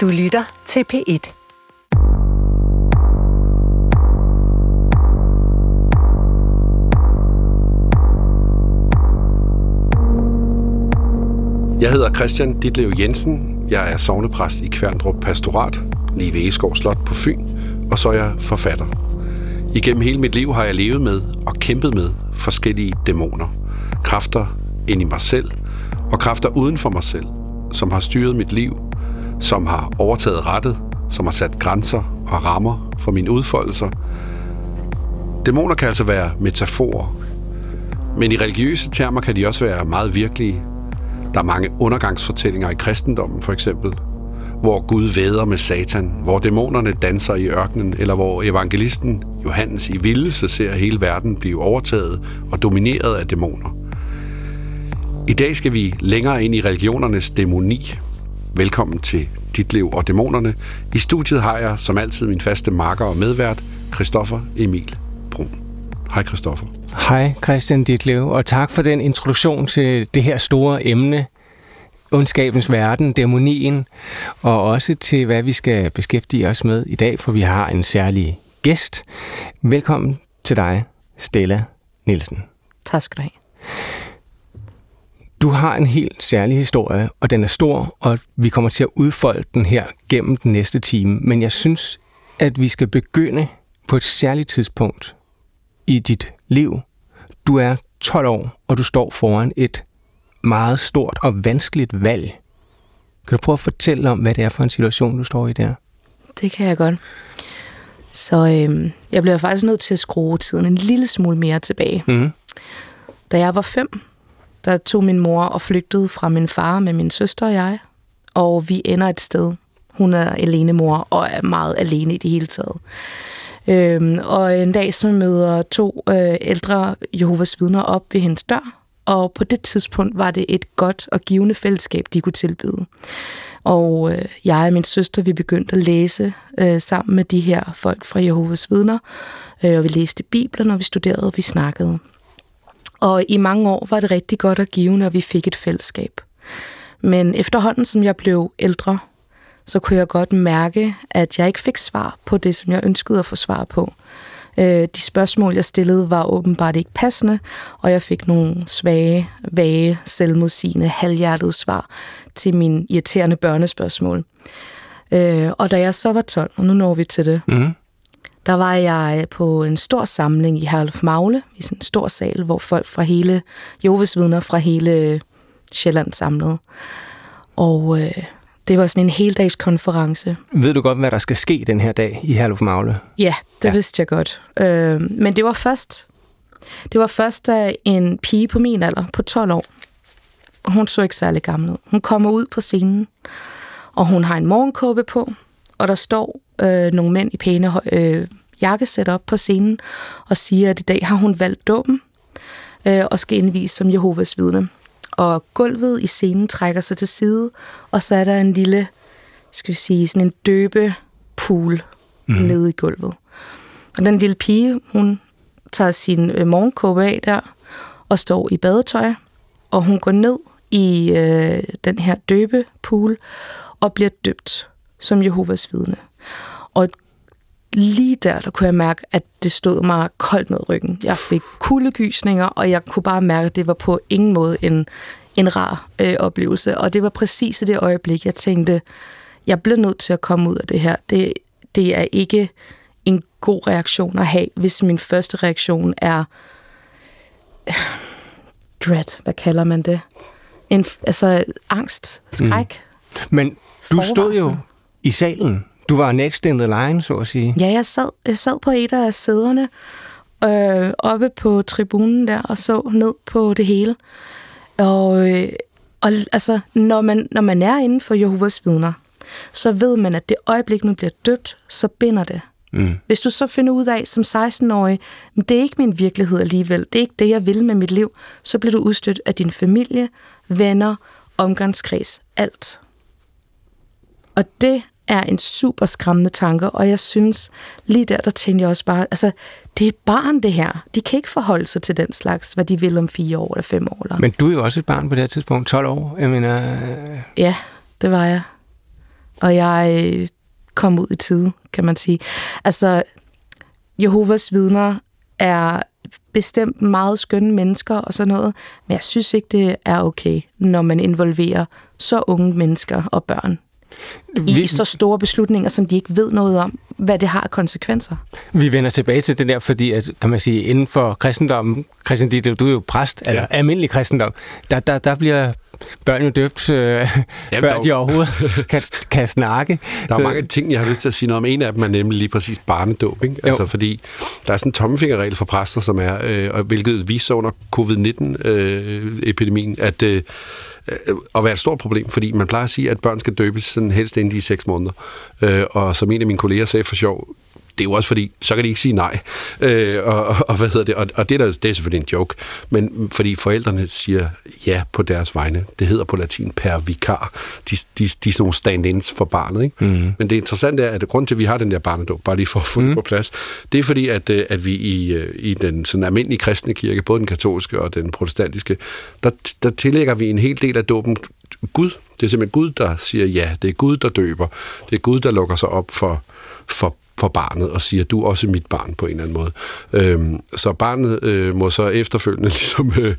Du lytter til P1. Jeg hedder Christian Ditlev Jensen. Jeg er sovnepræst i Kværndrup Pastorat, lige ved Eskov Slot på Fyn, og så er jeg forfatter. Igennem hele mit liv har jeg levet med og kæmpet med forskellige dæmoner. Kræfter ind i mig selv, og kræfter uden for mig selv, som har styret mit liv, som har overtaget rettet, som har sat grænser og rammer for mine udfoldelser. Dæmoner kan altså være metaforer, men i religiøse termer kan de også være meget virkelige. Der er mange undergangsfortællinger i kristendommen, for eksempel, hvor Gud væder med Satan, hvor dæmonerne danser i ørkenen, eller hvor evangelisten Johannes i vildelse ser hele verden blive overtaget og domineret af dæmoner. I dag skal vi længere ind i religionernes dæmoni. Velkommen til dit Liv og Dæmonerne. I studiet har jeg som altid min faste marker og medvært, Christoffer Emil Brun. Hej Christoffer. Hej Christian Ditlev, og tak for den introduktion til det her store emne, ondskabens verden, dæmonien, og også til, hvad vi skal beskæftige os med i dag, for vi har en særlig gæst. Velkommen til dig, Stella Nielsen. Tak skal du have. Du har en helt særlig historie, og den er stor, og vi kommer til at udfolde den her gennem den næste time. Men jeg synes, at vi skal begynde på et særligt tidspunkt i dit liv. Du er 12 år, og du står foran et meget stort og vanskeligt valg. Kan du prøve at fortælle om, hvad det er for en situation, du står i der? Det kan jeg godt. Så øhm, jeg bliver faktisk nødt til at skrue tiden en lille smule mere tilbage. Mm. Da jeg var fem, der tog min mor og flygtede fra min far med min søster og jeg. Og vi ender et sted. Hun er alene mor og er meget alene i det hele taget. Øhm, og en dag så møder to øh, ældre Jehovas vidner op ved hendes dør. Og på det tidspunkt var det et godt og givende fællesskab, de kunne tilbyde. Og øh, jeg og min søster, vi begyndte at læse øh, sammen med de her folk fra Jehovas vidner. Øh, og vi læste Bibelen, og vi studerede, og vi snakkede. Og i mange år var det rigtig godt at give, når vi fik et fællesskab. Men efterhånden, som jeg blev ældre, så kunne jeg godt mærke, at jeg ikke fik svar på det, som jeg ønskede at få svar på. Øh, de spørgsmål, jeg stillede, var åbenbart ikke passende, og jeg fik nogle svage, vage, selvmodsigende, halvhjertede svar til mine irriterende børnespørgsmål. Øh, og da jeg så var 12, og nu når vi til det, Mm der var jeg på en stor samling i Herluf Magle, i sådan en stor sal, hvor folk fra hele, Joves vidner fra hele Sjælland samlede. Og øh, det var sådan en heldagskonference. Ved du godt, hvad der skal ske den her dag i Herluf Magle? Ja, det Ja. vidste jeg godt. Øh, men det var først, det var først, da en pige på min alder, på 12 år, hun så ikke særlig gammel ud. Hun kommer ud på scenen, og hun har en morgenkåbe på, og der står øh, nogle mænd i pæne øh, jakkesæt op på scenen, og siger, at i dag har hun valgt dåben, øh, og skal indvise som Jehovas vidne. Og gulvet i scenen trækker sig til side, og så er der en lille, skal vi sige, sådan en døbepool mm. nede i gulvet. Og den lille pige, hun tager sin øh, morgenkåbe af der, og står i badetøj, og hun går ned i øh, den her døbepool, og bliver døbt som Jehovas vidne. Og lige der, der kunne jeg mærke, at det stod mig koldt ned ryggen. Jeg fik kuldegysninger, og jeg kunne bare mærke, at det var på ingen måde en, en rar øh, oplevelse. Og det var præcis i det øjeblik, jeg tænkte, jeg bliver nødt til at komme ud af det her. Det, det er ikke en god reaktion at have, hvis min første reaktion er dread, hvad kalder man det? En, altså angst, skræk. Men du stod jo i salen. Du var next in the line, så at sige. Ja, jeg sad, jeg sad på et af sæderne øh, oppe på tribunen der og så ned på det hele. Og, øh, og altså, når man, når man er inden for Jehovas vidner, så ved man, at det øjeblik, man bliver døbt, så binder det. Mm. Hvis du så finder ud af som 16-årig, "Men det er ikke min virkelighed alligevel, det er ikke det, jeg vil med mit liv, så bliver du udstødt af din familie, venner, omgangskreds, alt. Og det er en super skræmmende tanke, og jeg synes, lige der, der tænkte jeg også bare, altså, det er et barn det her. De kan ikke forholde sig til den slags, hvad de vil om fire år eller fem år. Eller. Men du er jo også et barn på det her tidspunkt, 12 år. Jeg mener, øh, Ja, det var jeg. og jeg øh, kom ud i tide, kan man sige. Altså, Jehovas vidner er bestemt meget skønne mennesker og sådan noget, men jeg synes ikke, det er okay, når man involverer så unge mennesker og børn i vi, så store beslutninger, som de ikke ved noget om, hvad det har af konsekvenser. Vi vender tilbage til det der, fordi at, kan man sige, inden for kristendommen, Christian, du er jo præst, ja. eller almindelig kristendom, der, der, der bliver børn jo døbt, øh, Jamen, før de overhovedet kan, kan snakke. Der er så... mange ting, jeg har lyst til at sige noget om. En af dem er nemlig lige præcis barnedåb. Ikke? Altså, fordi der er sådan en tommefingerregel for præster, som er, øh, hvilket viser under covid-19-epidemien, øh, at øh, øh, at være et stort problem, fordi man plejer at sige, at børn skal døbes sådan helst inden de er seks måneder. Øh, og som en af mine kolleger sagde for sjov, det er jo også fordi, så kan de ikke sige nej. Øh, og, og, hvad hedder det? Og, og det, der, det er selvfølgelig en joke, men fordi forældrene siger ja på deres vegne. Det hedder på latin per vikar. De, de, de er sådan nogle stand-ins for barnet. Ikke? Mm. Men det interessante er, at grund til, at vi har den der barnedåb, bare lige for at få mm. det på plads, det er fordi, at, øh, at vi i, øh, i den sådan almindelige kristne kirke, både den katolske og den protestantiske, der, der tillægger vi en hel del af dåben Gud. Det er simpelthen Gud, der siger ja. Det er Gud, der døber. Det er Gud, der lukker sig op for, for for barnet og siger, du er også mit barn på en eller anden måde. Øhm, så barnet øh, må så efterfølgende ligesom øh,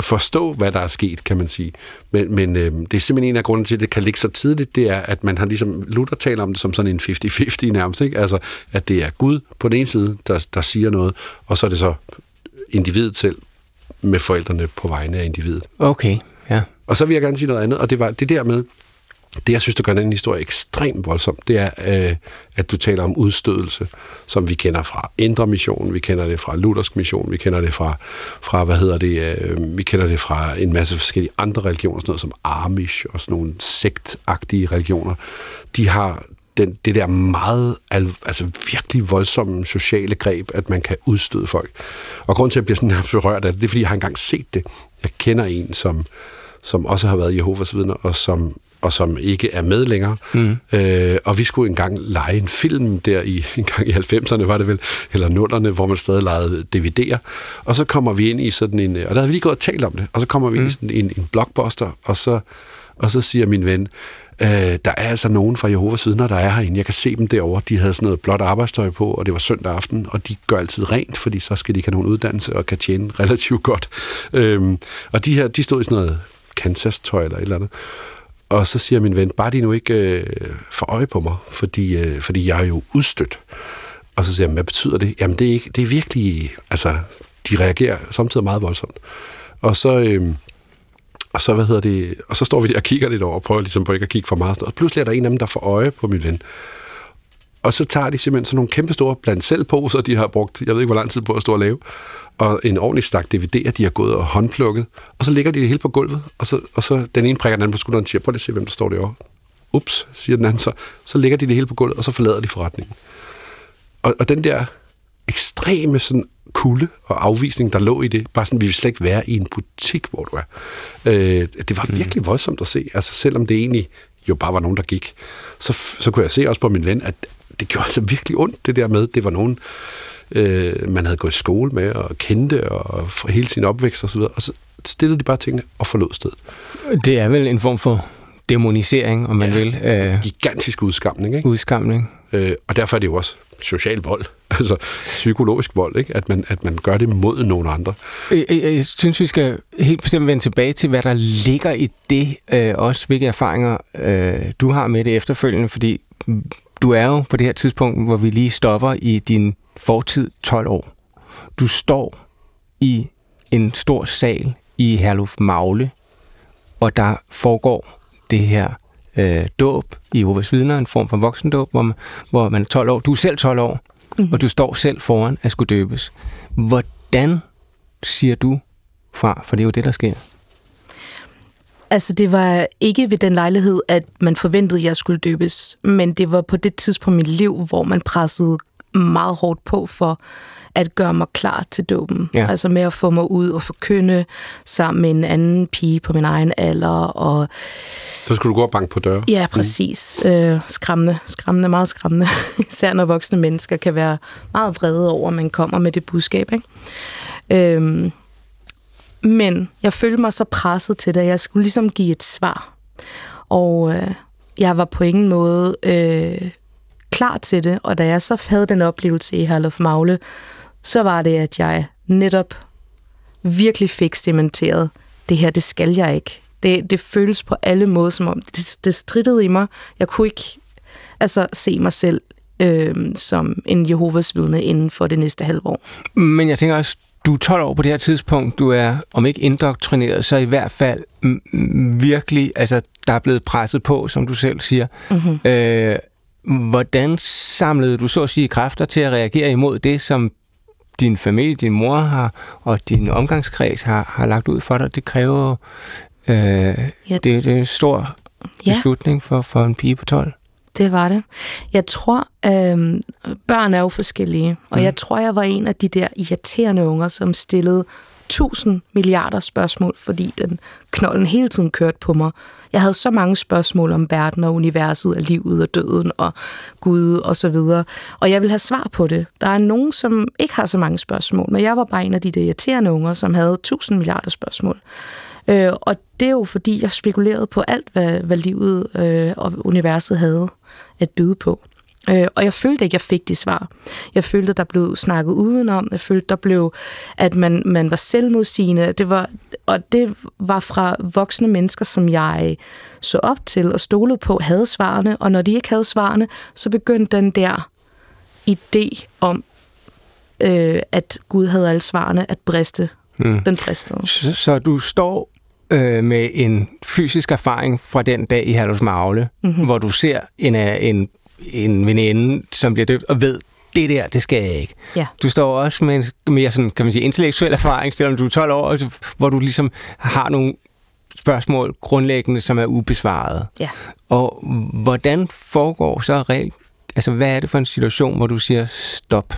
forstå, hvad der er sket, kan man sige. Men, men øh, det er simpelthen en af grunden til, at det kan ligge så tidligt, det er, at man har ligesom, Luther taler om det som sådan en 50-50 nærmest, ikke? Altså, at det er Gud på den ene side, der, der siger noget, og så er det så individet selv med forældrene på vegne af individet. Okay, ja. Og så vil jeg gerne sige noget andet, og det var det der med, det, jeg synes, der gør den historie ekstremt voldsom, det er, øh, at du taler om udstødelse, som vi kender fra Indre Mission, vi kender det fra Luthersk Mission, vi kender det fra, fra hvad hedder det, øh, vi kender det fra en masse forskellige andre religioner, sådan noget som Amish og sådan nogle sektagtige religioner. De har den, det der meget, altså virkelig voldsomme sociale greb, at man kan udstøde folk. Og grund til, at jeg bliver sådan her berørt af det, det er, fordi jeg har engang set det. Jeg kender en, som, som også har været Jehovas vidner, og som og som ikke er med længere. Mm. Øh, og vi skulle engang lege en film der i en gang i 90'erne, var det vel, eller nullerne, hvor man stadig legede DVD'er. Og så kommer vi ind i sådan en, og der havde vi lige gået og talt om det, og så kommer vi mm. ind i sådan en, en blockbuster, og så, og så siger min ven, øh, der er altså nogen fra Jehovas vidner, der er herinde. Jeg kan se dem derovre. De havde sådan noget blåt arbejdstøj på, og det var søndag aften, og de gør altid rent, fordi så skal de ikke have nogen uddannelse og kan tjene relativt godt. Øh, og de her, de stod i sådan noget Kansas-tøj eller et eller andet. Og så siger min ven, bare de nu ikke øh, får øje på mig, fordi, øh, fordi jeg er jo udstødt. Og så siger jeg, hvad betyder det? Jamen, det er, ikke, det er virkelig, altså, de reagerer samtidig meget voldsomt. Og så, øh, og så, hvad hedder det, og så står vi der og kigger lidt over, og prøver ligesom på ikke at kigge for meget. Og pludselig er der en af dem, der får øje på min ven. Og så tager de simpelthen sådan nogle kæmpe store blandt selv poser, så de har brugt, jeg ved ikke hvor lang tid på at stå og lave, og en ordentlig stak DVD'er, de har gået og håndplukket, og så ligger de det hele på gulvet, og så, og så den ene prikker den anden på skulderen og siger, prøv at se, hvem der står derovre. Ups, siger den anden så. Så ligger de det hele på gulvet, og så forlader de forretningen. Og, og den der ekstreme sådan kulde og afvisning, der lå i det, bare sådan, vi vil slet ikke være i en butik, hvor du er. Øh, det var virkelig voldsomt at se, altså selvom det egentlig jo bare var nogen, der gik, så, så kunne jeg se også på min ven, at det gjorde altså virkelig ondt, det der med, det var nogen, øh, man havde gået i skole med og kendte og hele sin opvækst osv., og, og så stillede de bare tingene og forlod stedet. Det er vel en form for demonisering, om man ja, vil. Øh, gigantisk udskamning. Ikke? Udskamning. Øh, og derfor er det jo også social vold, altså psykologisk vold, ikke? At, man, at man gør det mod nogen andre. Jeg, jeg, jeg synes, vi skal helt bestemt vende tilbage til, hvad der ligger i det, øh, også hvilke erfaringer øh, du har med det efterfølgende, fordi du er jo på det her tidspunkt, hvor vi lige stopper i din fortid 12 år. Du står i en stor sal i Herluf Magle, og der foregår det her øh, dåb i Jehovas vidner, en form for voksendåb, hvor man, hvor man er 12 år. Du er selv 12 år, mm-hmm. og du står selv foran at skulle døbes. Hvordan siger du fra? For det er jo det, der sker. Altså, det var ikke ved den lejlighed, at man forventede, at jeg skulle døbes, men det var på det tidspunkt i mit liv, hvor man pressede meget hårdt på for at gøre mig klar til dåben. Ja. Altså med at få mig ud og forkynde sammen med en anden pige på min egen alder. Og så skulle du gå og banke på døre? Ja, præcis. Mm. Øh, skræmmende, skræmmende, meget skræmmende. Især når voksne mennesker kan være meget vrede over, at man kommer med det budskab. Ikke? Øhm, men jeg følte mig så presset til det, at jeg skulle ligesom give et svar. Og øh, jeg var på ingen måde øh, klar til det, og da jeg så havde den oplevelse i Herluf Magle, så var det, at jeg netop virkelig fik cementeret, det her, det skal jeg ikke. Det, det føles på alle måder, som om det, det strittede i mig. Jeg kunne ikke altså, se mig selv øh, som en Jehovas vidne inden for det næste halve år. Men jeg tænker også, du er 12 år på det her tidspunkt, du er, om ikke indoktrineret, så i hvert fald virkelig, altså der er blevet presset på, som du selv siger. Mm-hmm. Øh, hvordan samlede du så at sige kræfter til at reagere imod det, som din familie, din mor har, og din omgangskreds har, har lagt ud for dig? Det kræver, øh, ja. det, det er en stor beslutning ja. for, for en pige på 12. Det var det. Jeg tror, øh, børn er jo forskellige, og mm. jeg tror, jeg var en af de der irriterende unger, som stillede tusind milliarder spørgsmål, fordi den knolden hele tiden kørte på mig. Jeg havde så mange spørgsmål om verden og universet og livet og døden og Gud og så videre. Og jeg vil have svar på det. Der er nogen, som ikke har så mange spørgsmål, men jeg var bare en af de der irriterende unger, som havde tusind milliarder spørgsmål. Øh, og det er jo fordi, jeg spekulerede på alt, hvad, hvad livet øh, og universet havde at byde på. Øh, og jeg følte ikke, at jeg fik de svar. Jeg følte, at der blev snakket udenom. Jeg følte, der blev, at man, man var selvmodsigende. Det var, og det var fra voksne mennesker, som jeg så op til og stolede på, havde svarene. Og når de ikke havde svarene, så begyndte den der idé om, øh, at Gud havde alle svarene, at briste. Hmm. Den bristede. Så, så du står øh, med en fysisk erfaring fra den dag i Herlus Magle, mm-hmm. hvor du ser en, en en veninde, som bliver døbt, og ved, det der, det skal jeg ikke. Ja. Du står også med en mere sådan, kan man sige, intellektuel erfaring, selvom du er 12 år, hvor du ligesom har nogle spørgsmål grundlæggende, som er ubesvaret. Ja. Og hvordan foregår så reelt, altså hvad er det for en situation, hvor du siger stop?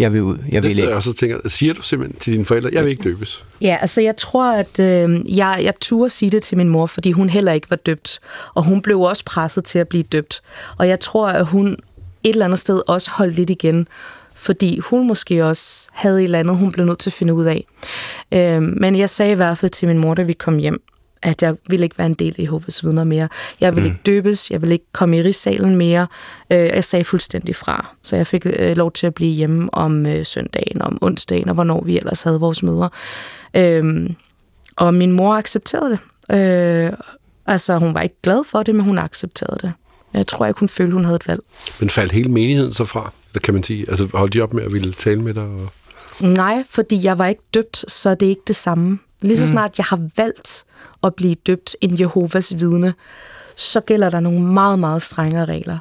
Jeg vil ud, jeg vil det ikke. Jeg også tænker, siger du simpelthen til dine forældre, jeg vil ikke døbes? Ja, altså jeg tror, at øh, jeg, jeg turde sige det til min mor, fordi hun heller ikke var døbt, og hun blev også presset til at blive døbt. Og jeg tror, at hun et eller andet sted også holdt lidt igen, fordi hun måske også havde et eller andet, hun blev nødt til at finde ud af. Øh, men jeg sagde i hvert fald til min mor, da vi kom hjem, at jeg ville ikke være en del af Jehovas vidner mere. Jeg ville mm. ikke døbes, jeg ville ikke komme i rigsalen mere. Øh, jeg sagde fuldstændig fra. Så jeg fik øh, lov til at blive hjemme om øh, søndagen, om onsdagen, og hvornår vi ellers havde vores møder. Øhm, og min mor accepterede det. altså, hun var ikke glad for det, men hun accepterede det. Jeg tror ikke, hun følte, hun havde et valg. Men faldt hele menigheden så fra, det kan man sige? Altså, holdt de op med at ville tale med dig? Og... Nej, fordi jeg var ikke døbt, så det er ikke det samme. Lige så mm. snart jeg har valgt at blive døbt en Jehovas vidne, så gælder der nogle meget, meget strengere regler.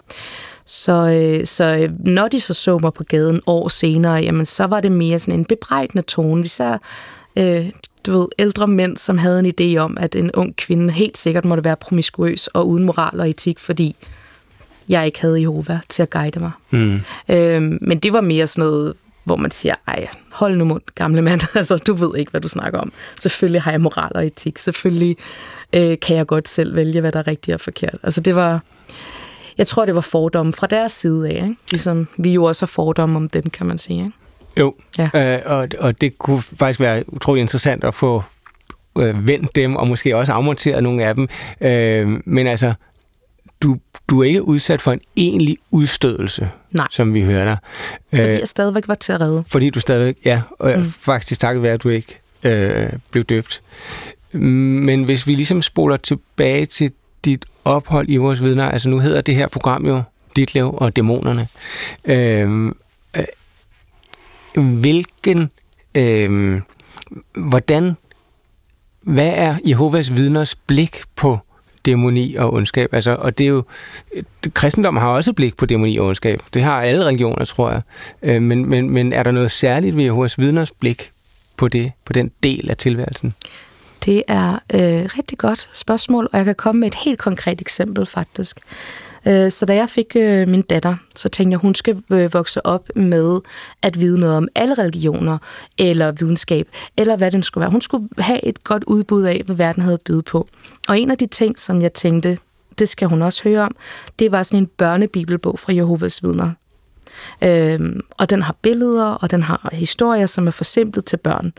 Så, øh, så øh, når de så så mig på gaden år senere, jamen, så var det mere sådan en bebrejdende tone. Vi ser øh, du ved, ældre mænd, som havde en idé om, at en ung kvinde helt sikkert måtte være promiskuøs og uden moral og etik, fordi jeg ikke havde Jehova til at guide mig. Mm. Øh, men det var mere sådan noget hvor man siger, ej, hold nu mund, gamle mand, altså du ved ikke, hvad du snakker om. Selvfølgelig har jeg moral og etik, selvfølgelig øh, kan jeg godt selv vælge, hvad der er rigtigt og forkert. Altså det var, jeg tror, det var fordomme fra deres side af, ikke? ligesom vi jo også har fordomme om dem, kan man sige. Ikke? Jo, ja. øh, og, og det kunne faktisk være utrolig interessant at få øh, vendt dem, og måske også afmonteret nogle af dem. Øh, men altså, du er ikke udsat for en egentlig udstødelse, Nej. som vi hører dig. Fordi øh, jeg stadigvæk var til at redde. Fordi du stadigvæk, ja, og mm. faktisk takket være, at du ikke øh, blev døbt. Men hvis vi ligesom spoler tilbage til dit ophold i vores vidner, altså nu hedder det her program jo Ditlev og Dæmonerne. Øh, øh, hvilken, øh, hvordan, hvad er Jehovas vidners blik på dæmoni og ondskab. Altså, og det er jo, kristendom har også blik på dæmoni og ondskab. Det har alle religioner, tror jeg. Øh, men, men, men er der noget særligt ved Jehovas vidners blik på, det, på den del af tilværelsen? Det er øh, rigtig godt spørgsmål, og jeg kan komme med et helt konkret eksempel faktisk. Øh, så da jeg fik øh, min datter, så tænkte jeg, hun skal øh, vokse op med at vide noget om alle religioner, eller videnskab, eller hvad den skulle være. Hun skulle have et godt udbud af, hvad verden havde byde på. Og en af de ting, som jeg tænkte, det skal hun også høre om, det var sådan en børnebibelbog fra Jehovas vidner. Øhm, og den har billeder, og den har historier, som er forsimplet til børn.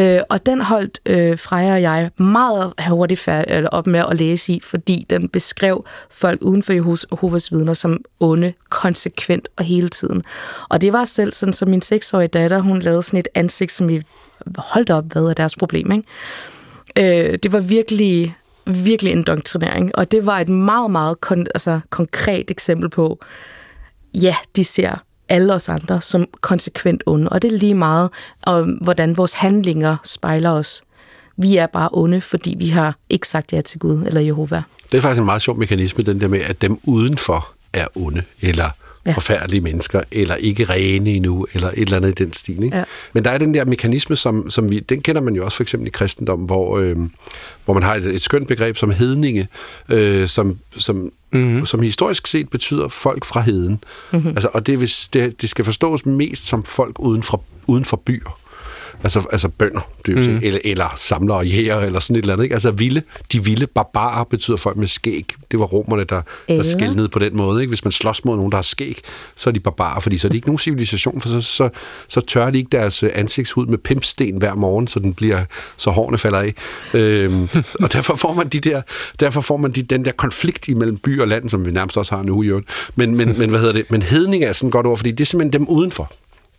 Øh, og den holdt øh, Freja og jeg meget hurtigt færd- øh, op med at læse i, fordi den beskrev folk uden for Jehovas vidner som onde, konsekvent og hele tiden. Og det var selv sådan, som min seksårige datter, hun lavede sådan et ansigt, som vi holdt op, hvad er deres problem, ikke? Øh, det var virkelig virkelig en doktrinering, og det var et meget, meget kon- altså, konkret eksempel på, ja, de ser alle os andre som konsekvent onde, og det er lige meget, om, hvordan vores handlinger spejler os. Vi er bare onde, fordi vi har ikke sagt ja til Gud eller Jehova. Det er faktisk en meget sjov mekanisme, den der med, at dem udenfor er onde, eller ja. forfærdelige mennesker, eller ikke rene endnu, eller et eller andet i den stil. Ikke? Ja. Men der er den der mekanisme, som, som vi, den kender man jo også for eksempel i kristendommen, hvor, øh, hvor man har et, et skønt begreb som hedninge, øh, som, som, mm-hmm. som historisk set betyder folk fra heden. Mm-hmm. Altså, og det, hvis det, det skal forstås mest som folk uden for, uden for byer. Altså, altså bønder, mm. eller, eller samlere og jæger, eller sådan et eller andet. Ikke? Altså vilde, de vilde barbarer betyder folk med skæg. Det var romerne, der, der skældede på den måde. Ikke? Hvis man slås mod nogen, der har skæg, så er de barbarer, fordi så er de ikke nogen civilisation, for så, så, så tørrer de ikke deres øh, ansigtshud med pimpsten hver morgen, så den bliver, så hårene falder af. Øhm, og derfor får man de der, derfor får man de, den der konflikt imellem by og land, som vi nærmest også har nu i Men, men, men hvad hedder det? Men hedning er sådan godt ord, fordi det er simpelthen dem udenfor.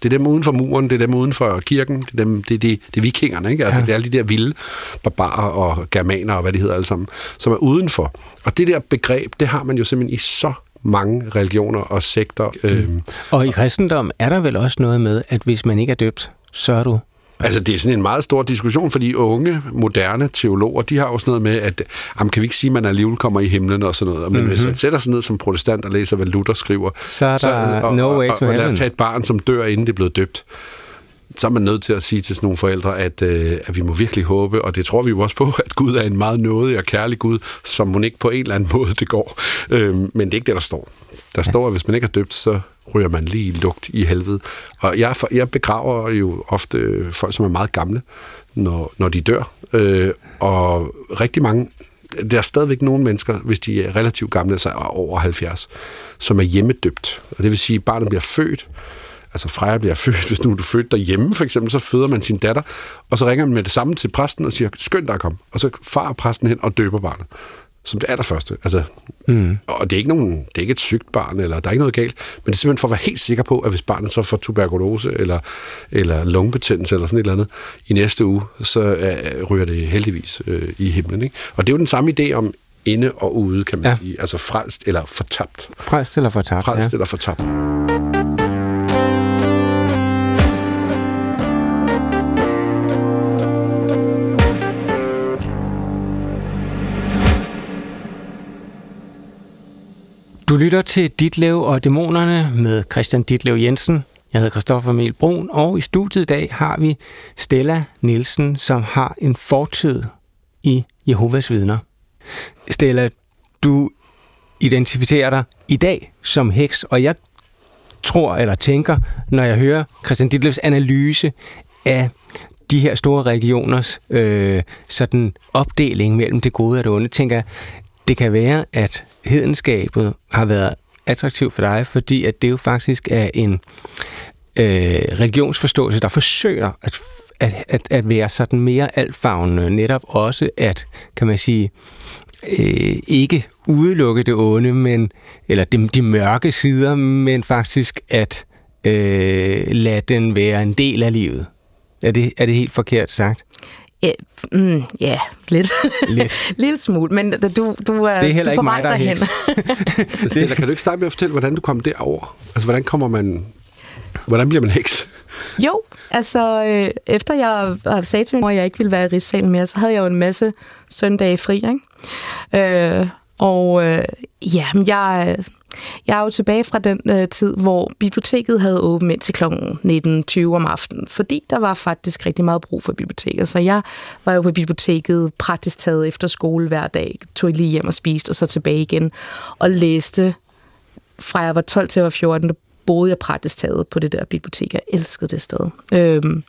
Det er dem uden for muren, det er dem uden for kirken, det er, dem, det, det, det er vikingerne, ikke? Altså, ja. det er alle de der vilde barbarer og germaner og hvad de hedder alle sammen, som er udenfor. Og det der begreb, det har man jo simpelthen i så mange religioner og sekter. Mm. Øhm. Og i kristendom er der vel også noget med, at hvis man ikke er døbt, så er du Altså, det er sådan en meget stor diskussion, fordi unge, moderne teologer, de har jo sådan noget med, at jamen, kan vi ikke sige, at man alligevel kommer i himlen og sådan noget. Men mm-hmm. hvis man sætter sig ned som protestant og læser, hvad Luther skriver, så er der så, og, no way to og, og, og lad os tage et barn, som dør, inden det er blevet døbt så er man nødt til at sige til sådan nogle forældre, at, øh, at vi må virkelig håbe, og det tror vi jo også på, at Gud er en meget nådig og kærlig Gud, som hun ikke på en eller anden måde det går. Øh, men det er ikke det, der står. Der står, at hvis man ikke er døbt, så ryger man lige lugt i helvede. Og jeg, jeg begraver jo ofte øh, folk, som er meget gamle, når, når de dør. Øh, og rigtig mange, der er stadigvæk nogle mennesker, hvis de er relativt gamle, altså over 70, som er hjemmedøbt. Og det vil sige, at barnet bliver født, altså Freja bliver født, hvis nu er du født derhjemme for eksempel, så føder man sin datter, og så ringer man med det samme til præsten og siger, skynd dig at komme. Og så far præsten hen og døber barnet som det allerførste. Altså, mm. Og det er, ikke nogen, det er ikke et sygt barn, eller der er ikke noget galt, men det er simpelthen for at være helt sikker på, at hvis barnet så får tuberkulose, eller, eller lungebetændelse, eller sådan et eller andet, i næste uge, så uh, ryger det heldigvis uh, i himlen. Ikke? Og det er jo den samme idé om inde og ude, kan man ja. sige. Altså frelst eller fortabt. Frelst eller fortabt, Frelst ja. eller fortabt. Du lytter til Ditlev og Dæmonerne med Christian Ditlev Jensen. Jeg hedder Christoffer Mel Brun, og i studiet i dag har vi Stella Nielsen, som har en fortid i Jehovas vidner. Stella, du identificerer dig i dag som heks, og jeg tror eller tænker, når jeg hører Christian Ditlevs analyse af de her store regioners øh, sådan opdeling mellem det gode og det onde, tænker jeg, det kan være, at hedenskabet har været attraktivt for dig, fordi at det jo faktisk er en øh, religionsforståelse, der forsøger at, at, at, at være sådan mere altfagende, netop også at, kan man sige, øh, ikke udelukke det onde, men, eller de, de mørke sider, men faktisk at øh, lade den være en del af livet. Er det, er det helt forkert sagt? Ja, mm, ja lidt. Lidt. Lille smule, men du, du er, det er heller du ikke mig, der er derhen. Stella, kan du ikke starte med at fortælle, hvordan du kom derover? Altså, hvordan kommer man... Hvordan bliver man heks? Jo, altså øh, efter jeg sagde til min mor, at jeg ikke ville være i Rigssalen mere, så havde jeg jo en masse søndage fri, ikke? Øh, og øh, ja, jeg jeg er jo tilbage fra den øh, tid, hvor biblioteket havde åbent indtil kl. 19.20 om aftenen, fordi der var faktisk rigtig meget brug for biblioteket. Så jeg var jo på biblioteket praktisk taget efter skole hver dag, tog lige hjem og spiste, og så tilbage igen, og læste fra jeg var 12 til jeg var 14, der boede jeg praktisk taget på det der bibliotek. Jeg elskede det sted. Øhm,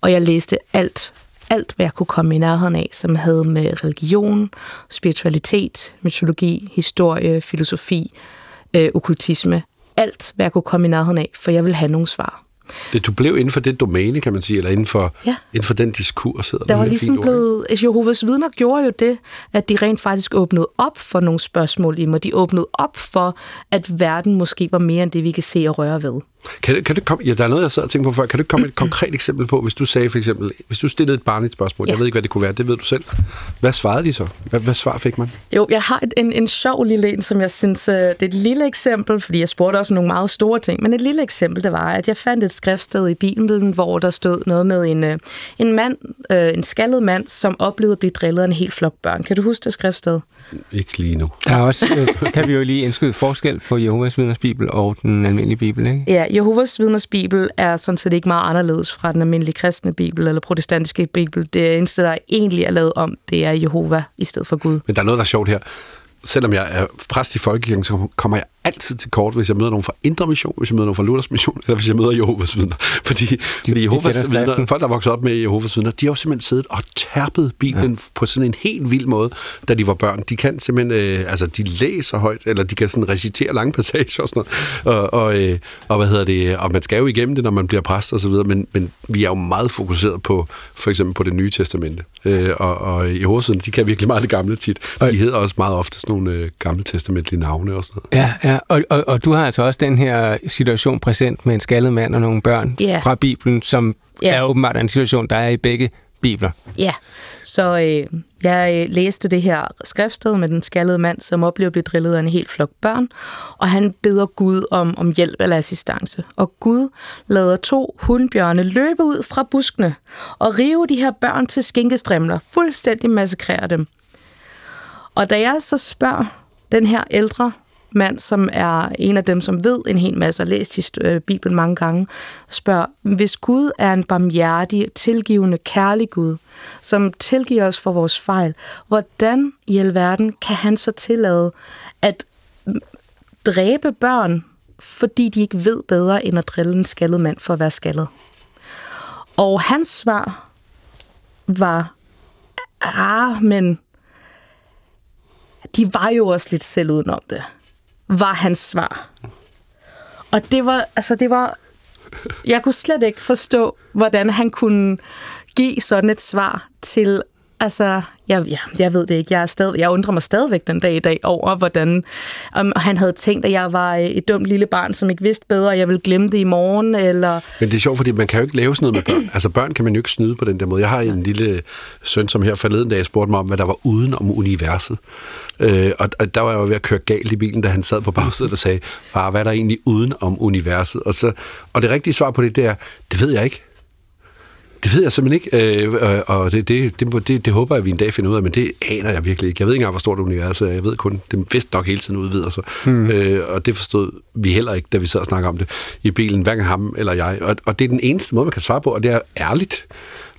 og jeg læste alt alt, hvad jeg kunne komme i nærheden af, som havde med religion, spiritualitet, mytologi, historie, filosofi, øh, okkultisme, alt, hvad jeg kunne komme i nærheden af, for jeg ville have nogle svar. Det, du blev inden for det domæne, kan man sige, eller inden for, Ja. inden for den diskurs, Der det. var ligesom blevet... altså, Jehovas vidner gjorde jo det, at de rent faktisk åbnede op for nogle spørgsmål i mig. De åbnede op for, at verden måske var mere end det, vi kan se og røre ved. Kan, det- kan det komme, ja, der er noget, jeg sad og tænkte på før. Kan du komme med et konkret eksempel på, hvis du sagde for eksempel, hvis du stillede et barn et spørgsmål, ja. jeg ved ikke, hvad det kunne være, det ved du selv. Hvad svarede de så? Hvad, hvad svar fik man? Jo, jeg har et, en, en sjov lille en, som jeg synes, øh, det er et lille eksempel, fordi jeg spurgte også nogle meget store ting, men et lille eksempel, det var, at jeg fandt et skriftsted i Bibelen, hvor der stod noget med en, øh, en mand, øh, en skaldet mand, som oplevede at blive drillet af en hel flok børn. Kan du huske det skriftsted? Ikke lige nu. Der er også, kan vi jo lige indskyde forskel på Jehovas vidners bibel og den almindelige bibel, ikke? Ja, Jehovas vidners bibel er sådan set ikke meget anderledes fra den almindelige kristne bibel eller protestantiske bibel. Det eneste, der egentlig er lavet om, det er Jehova i stedet for Gud. Men der er noget, der er sjovt her. Selvom jeg er præst i Folkekirken, så kommer jeg altid til kort, hvis jeg møder nogen fra Indre Mission, hvis jeg møder nogen fra Luthers Mission, eller hvis jeg møder Jehovas vidner. Fordi, de, fordi Jehovas skriften. vidner, folk, der er vokset op med Jehovas vidner, de har jo simpelthen siddet og tærpet Bibelen ja. på sådan en helt vild måde, da de var børn. De kan simpelthen, øh, altså de læser højt, eller de kan sådan recitere lange passager og sådan noget. Og, og, øh, og hvad hedder det, og man skal jo igennem det, når man bliver præst og så videre, men, men vi er jo meget fokuseret på, for eksempel på det nye testamente. Øh, og, og Jehovas vidner, de kan virkelig meget det gamle tit. Og- De hedder også meget ofte sådan nogle øh, gamle testamentlige navne og sådan noget. Ja, ja. Og, og, og du har altså også den her situation præsent med en skaldet mand og nogle børn Ja. fra Bibelen, som Ja. er åbenbart en situation, der er i begge bibler. Ja, så øh, jeg øh, læste det her skriftsted med den skaldede mand, som oplever at blive drillet af en helt flok børn, og han beder Gud om, om hjælp eller assistance. Og Gud lader to hundbjørne løbe ud fra buskene og rive de her børn til skinkestrimler, fuldstændig massakrere dem. Og da jeg så spørger den her ældre mand, som er en af dem, som ved en hel masse og læst hist- øh, Bibelen mange gange, spørger, hvis Gud er en barmhjertig, tilgivende, kærlig Gud, som tilgiver os for vores fejl, hvordan i alverden kan han så tillade at dræbe børn, fordi de ikke ved bedre end at drille en skaldet mand for at være skaldet? Og hans svar var, ah, men de var jo også lidt selv udenom det, var hans svar. Og det var, altså det var, jeg kunne slet ikke forstå, hvordan han kunne give sådan et svar til, altså, jeg, jeg, jeg ved det ikke, jeg, er stadig, jeg undrer mig stadigvæk den dag i dag over, hvordan om han havde tænkt, at jeg var et dumt lille barn, som ikke vidste bedre, og jeg ville glemme det i morgen, eller... Men det er sjovt, fordi man kan jo ikke lave sådan noget med børn. Altså børn kan man jo ikke snyde på den der måde. Jeg har en lille søn, som her forleden dag spurgte mig om, hvad der var uden om universet. Øh, og, og der var jeg jo ved at køre galt i bilen, da han sad på bagsædet og sagde, far, hvad er der egentlig uden om universet? Og, så, og det rigtige svar på det, det er, det ved jeg ikke. Det ved jeg simpelthen ikke, øh, øh, og det, det, det, det, det håber jeg, at vi en dag finder ud af, men det aner jeg virkelig ikke. Jeg ved ikke engang, hvor stort universet er. Jeg ved kun, det vist nok hele tiden udvider sig. Hmm. Øh, og det forstod vi heller ikke, da vi sad og snakkede om det i bilen, hverken ham eller jeg. Og, og det er den eneste måde, man kan svare på, og det er ærligt.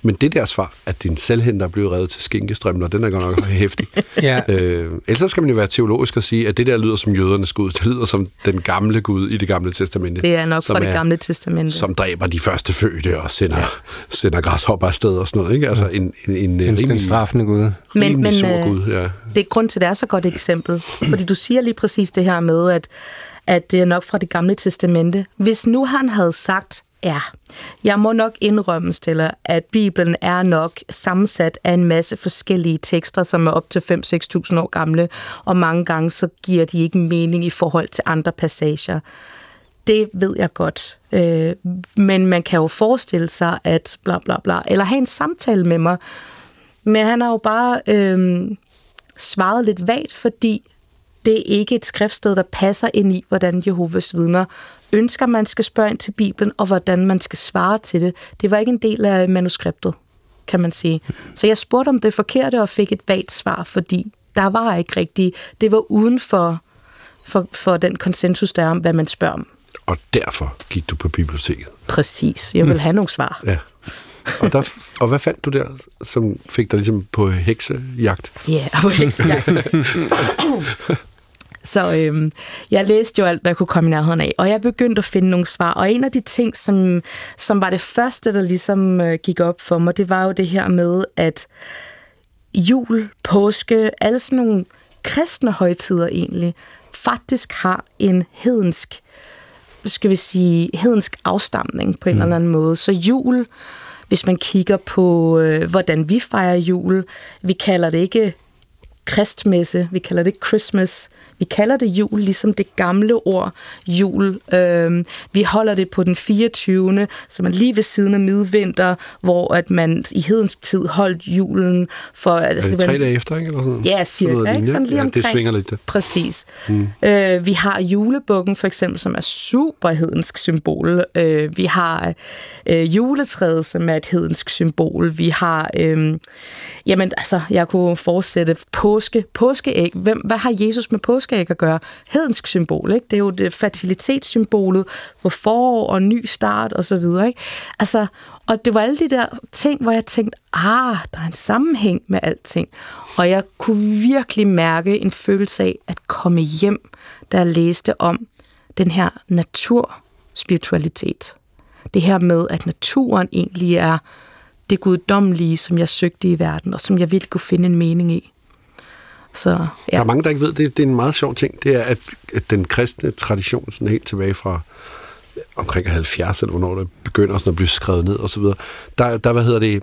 Men det der svar, at din selvhænder er blevet revet til skinkestrømler, den er godt nok hæftig. Ja. øh, ellers skal man jo være teologisk og sige, at det der lyder som jødernes Gud. Det lyder som den gamle Gud i det gamle testamente. Det er nok fra det gamle testamente. som dræber de første fødte og sender, ja. sender græshopper afsted og sådan noget. Ikke? Altså en, en, en, Den, rimelig, straffende Gud. Men- men, sur øh, Gud. Ja. Det er grund til, at det er så godt et eksempel. Fordi du siger lige præcis det her med, at, at det er nok fra det gamle testamente. Hvis nu han havde sagt, ja, jeg må nok indrømme, Stella, at Bibelen er nok sammensat af en masse forskellige tekster, som er op til 5-6.000 år gamle, og mange gange så giver de ikke mening i forhold til andre passager. Det ved jeg godt. Øh, men man kan jo forestille sig, at bla bla bla, eller have en samtale med mig. Men han har jo bare øh, svaret lidt vagt, fordi det er ikke et skriftsted, der passer ind i, hvordan Jehovas vidner ønsker, man skal spørge ind til Bibelen, og hvordan man skal svare til det. Det var ikke en del af manuskriptet, kan man sige. Så jeg spurgte om det forkerte, og fik et vagt svar, fordi der var ikke rigtigt. Det var uden for, for, for den konsensus, der er om, hvad man spørger om. Og derfor gik du på biblioteket. Præcis. Jeg vil have nogle svar. Ja. Og, der, og hvad fandt du der, som fik dig ligesom på heksejagt? Ja, på heksenjagt. Så øhm, jeg læste jo alt, hvad jeg kunne komme i nærheden af, og jeg begyndte at finde nogle svar. Og en af de ting, som, som var det første, der ligesom øh, gik op for mig, det var jo det her med, at jul, påske, alle sådan nogle kristne højtider egentlig, faktisk har en hedensk skal vi sige, hedensk afstamning på en mm. eller anden måde. Så jul, hvis man kigger på, øh, hvordan vi fejrer jul, vi kalder det ikke kristmesse, vi kalder det Christmas, vi kalder det jul, ligesom det gamle ord jul. Øhm, vi holder det på den 24. som er lige ved siden af midvinter, hvor at man i hedens tid holdt julen for... Altså, er det tre dage efter, ikke? Eller sådan? Ja, cirka. Sådan ikke? Sådan lige ja, omkring. det svinger lidt. Det. Præcis. Mm. Øh, vi har julebukken, for eksempel, som er super hedensk symbol. Øh, vi har øh, juletræet, som er et hedensk symbol. Vi har... Øh, jamen, altså, jeg kunne fortsætte påske. Påskeæg. Hvem, hvad har Jesus med påskeæg at gøre. Hedensk symbol, ikke? Det er jo det fertilitetssymbolet for forår og ny start og så videre, ikke? Altså, og det var alle de der ting, hvor jeg tænkte, ah, der er en sammenhæng med alting. Og jeg kunne virkelig mærke en følelse af at komme hjem, da jeg læste om den her naturspiritualitet. Det her med, at naturen egentlig er det guddommelige, som jeg søgte i verden, og som jeg virkelig kunne finde en mening i. Så, ja. Der er mange, der ikke ved, det, det er en meget sjov ting, det er, at, at den kristne tradition, sådan helt tilbage fra omkring 70, eller hvornår det begynder sådan at blive skrevet ned og så videre, der, der, hvad hedder det,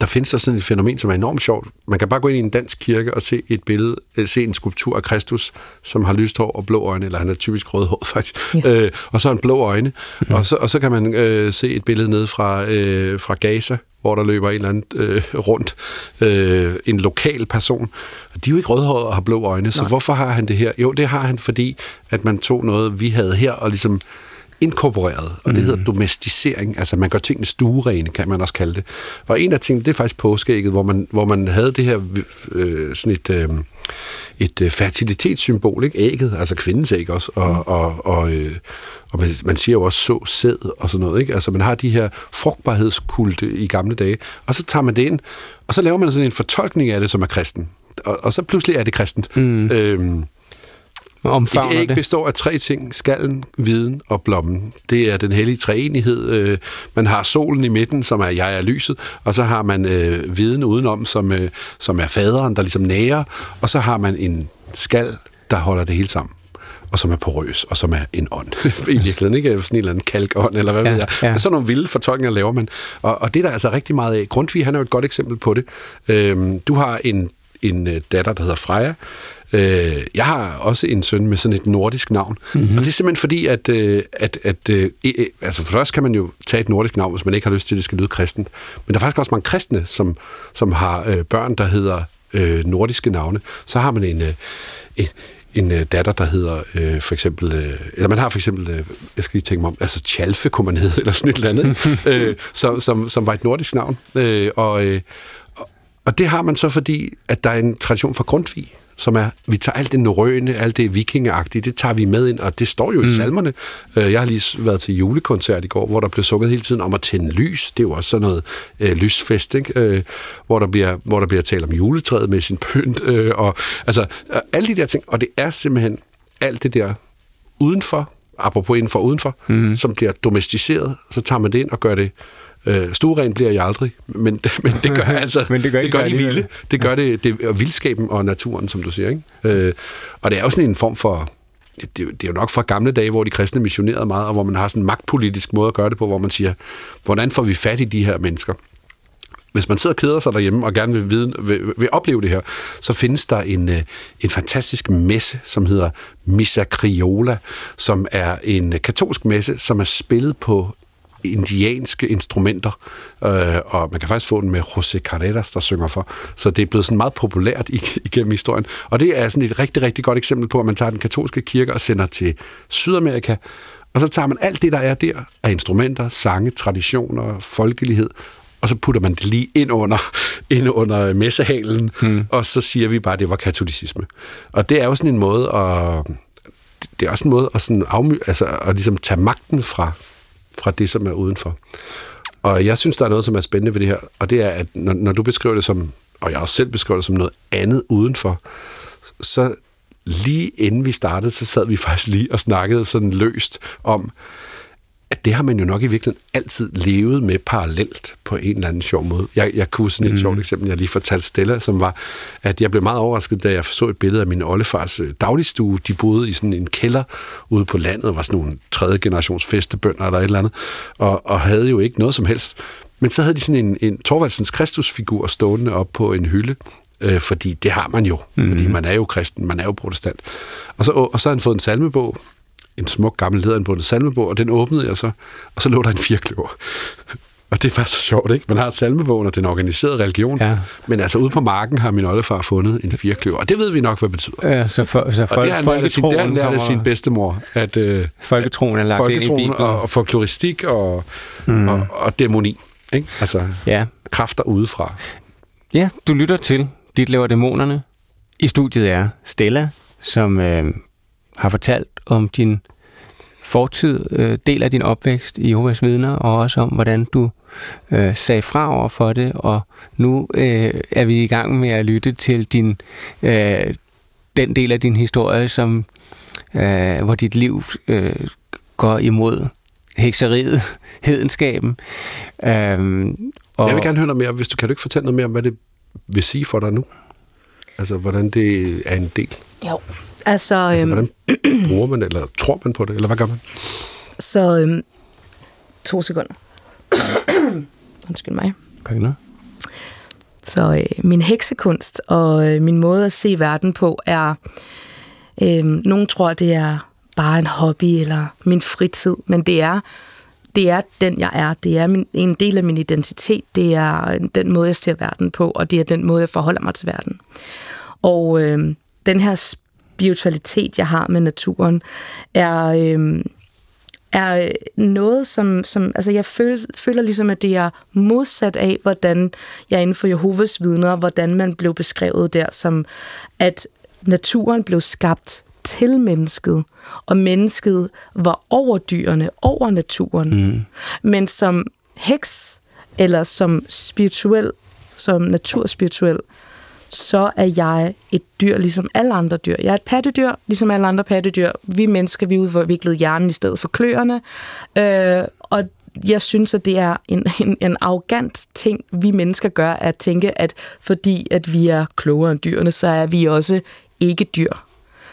der findes der sådan et fænomen, som er enormt sjovt. Man kan bare gå ind i en dansk kirke og se et billede, øh, se en skulptur af Kristus, som har lyst hår og blå øjne, eller han er typisk rødhåret faktisk, ja. øh, og så en blå øjne. Ja. Og, så, og så kan man øh, se et billede ned fra, øh, fra Gaza, hvor der løber en eller anden øh, rundt, øh, en lokal person. Og de er jo ikke rødhårede og har blå øjne, så Nej. hvorfor har han det her? Jo, det har han, fordi at man tog noget, vi havde her, og ligesom inkorporeret, og det mm. hedder domesticering, altså man gør tingene stuerene, kan man også kalde det. Og en af tingene, det er faktisk påskeægget, hvor man, hvor man havde det her øh, sådan et, øh, et øh, fertilitetssymbol, ikke? Ægget, altså kvindens æg også, og, mm. og, og, øh, og man, man siger jo også så sæd og sådan noget, ikke? Altså man har de her frugtbarhedskulte i gamle dage, og så tager man det ind, og så laver man sådan en fortolkning af det, som er kristen. Og, og så pludselig er det kristent. Mm. Øhm, et æg det. består af tre ting. Skallen, viden og blommen. Det er den hellige treenighed. Øh, man har solen i midten, som er jeg er lyset, og så har man øh, viden udenom, som, øh, som er faderen, der ligesom nærer, og så har man en skal, der holder det hele sammen og som er porøs, og som er en ånd. I virkeligheden, ikke? Sådan en eller anden kalkånd, eller hvad ja, ved jeg. Ja. Sådan nogle vilde fortolkninger laver man. Og, og det er der altså rigtig meget af. Grundtvig, han er jo et godt eksempel på det. Øhm, du har en, en datter, der hedder Freja, Øh, jeg har også en søn med sådan et nordisk navn, mm-hmm. og det er simpelthen fordi, at, øh, at, at øh, altså for først kan man jo tage et nordisk navn, hvis man ikke har lyst til, at det skal lyde kristent, men der er faktisk også mange kristne, som, som har øh, børn, der hedder øh, nordiske navne. Så har man en, øh, en en øh, datter, der hedder øh, for eksempel, øh, eller man har for eksempel, øh, jeg skal lige tænke mig om, altså Chalfe kunne man hedde, eller sådan et eller andet, øh, som, som, som var et nordisk navn. Øh, og, øh, og det har man så, fordi at der er en tradition for Grundtvig, som er, vi tager alt det norrøne, alt det vikingeagtige, det tager vi med ind, og det står jo mm. i salmerne. Øh, jeg har lige været til julekoncert i går, hvor der blev sukket hele tiden om at tænde lys. Det er jo også sådan noget øh, lysfest, ikke? Øh, hvor, der bliver, hvor der bliver talt om juletræet med sin pynt, øh, og altså alle de der ting. Og det er simpelthen alt det der udenfor, apropos indenfor udenfor, mm. som bliver domesticeret, så tager man det ind og gør det Øh, stueren bliver jeg aldrig, men, men det gør altså men det gør, det gør de vilde. Det gør det, det og vildskaben og naturen, som du siger. Ikke? Øh, og det er jo sådan en form for det, det er jo nok fra gamle dage, hvor de kristne missionerede meget, og hvor man har sådan en magtpolitisk måde at gøre det på, hvor man siger, hvordan får vi fat i de her mennesker? Hvis man sidder og keder sig derhjemme og gerne vil, vide, vil, vil opleve det her, så findes der en, øh, en fantastisk messe, som hedder Missa Criolla, som er en katolsk messe, som er spillet på indianske instrumenter, øh, og man kan faktisk få den med José Carreras, der synger for. Så det er blevet sådan meget populært igennem historien. Og det er sådan et rigtig, rigtig godt eksempel på, at man tager den katolske kirke og sender til Sydamerika, og så tager man alt det, der er der, af instrumenter, sange, traditioner, folkelighed, og så putter man det lige ind under, ind under messehalen, hmm. og så siger vi bare, at det var katolicisme. Og det er jo sådan en måde at... Det er også en måde at, sådan afmy, altså at ligesom tage magten fra fra det, som er udenfor. Og jeg synes, der er noget, som er spændende ved det her, og det er, at når, når du beskriver det som, og jeg også selv beskriver det som noget andet udenfor, så lige inden vi startede, så sad vi faktisk lige og snakkede sådan løst om, at det har man jo nok i virkeligheden altid levet med parallelt på en eller anden sjov måde. Jeg, jeg kunne sådan et mm. sjovt eksempel, jeg lige fortalte Stella, som var, at jeg blev meget overrasket, da jeg så et billede af min oldefars øh, dagligstue. De boede i sådan en kælder ude på landet, og var sådan nogle tredje generations festebønder eller et eller andet, og, og havde jo ikke noget som helst. Men så havde de sådan en, en Torvaldsens Kristusfigur stående op på en hylde, øh, fordi det har man jo, mm. fordi man er jo kristen, man er jo protestant. Og så, og så har han fået en salmebog, en smuk gammel lederindbundet salmebog, og den åbnede jeg så, og så lå der en firkløver. Og det er faktisk så sjovt, ikke? Man har salmebogen, og den organiseret religion, ja. men altså ude på marken har min oldefar fundet en firkløver, og det ved vi nok, hvad det betyder. Ja, så, for, så folk, og det har han sin, har han sin bedstemor, at øh, folketroen er lagt folketroen ind i og, og folkloristik og, mm. og, og dæmoni, ikke? Altså ja. kræfter udefra. Ja, du lytter til Dit laver dæmonerne. I studiet er Stella, som øh, har fortalt om din fortid, øh, del af din opvækst i Jehovas vidner, og også om, hvordan du øh, sagde fra over for det, og nu øh, er vi i gang med at lytte til din øh, den del af din historie, som øh, hvor dit liv øh, går imod hekseriet, hedenskaben. Øh, og Jeg vil gerne høre noget mere, hvis du kan du ikke fortælle noget mere om, hvad det vil sige for dig nu? Altså, hvordan det er en del? Jo, altså... altså øhm, hvordan bruger man, eller tror man på det, eller hvad gør man? Så, øhm, to sekunder. Undskyld mig. Kan ikke noget? Så øh, min heksekunst og øh, min måde at se verden på er... Øh, nogen tror, det er bare en hobby eller min fritid, men det er det er den, jeg er. Det er min, en del af min identitet. Det er den måde, jeg ser verden på, og det er den måde, jeg forholder mig til verden. Og øh, den her spiritualitet, jeg har med naturen, er... Øh, er noget, som, som altså jeg føler, føler ligesom, at det er modsat af, hvordan jeg inden for Jehovas vidner, hvordan man blev beskrevet der, som at naturen blev skabt til mennesket, og mennesket var over dyrene, over naturen. Mm. Men som heks, eller som spirituel, som naturspirituel, så er jeg et dyr, ligesom alle andre dyr. Jeg er et pattedyr, ligesom alle andre pattedyr. Vi mennesker, vi udviklede hjernen i stedet for kløerne. Øh, og jeg synes, at det er en, en, en arrogant ting, vi mennesker gør, at tænke, at fordi at vi er klogere end dyrene, så er vi også ikke dyr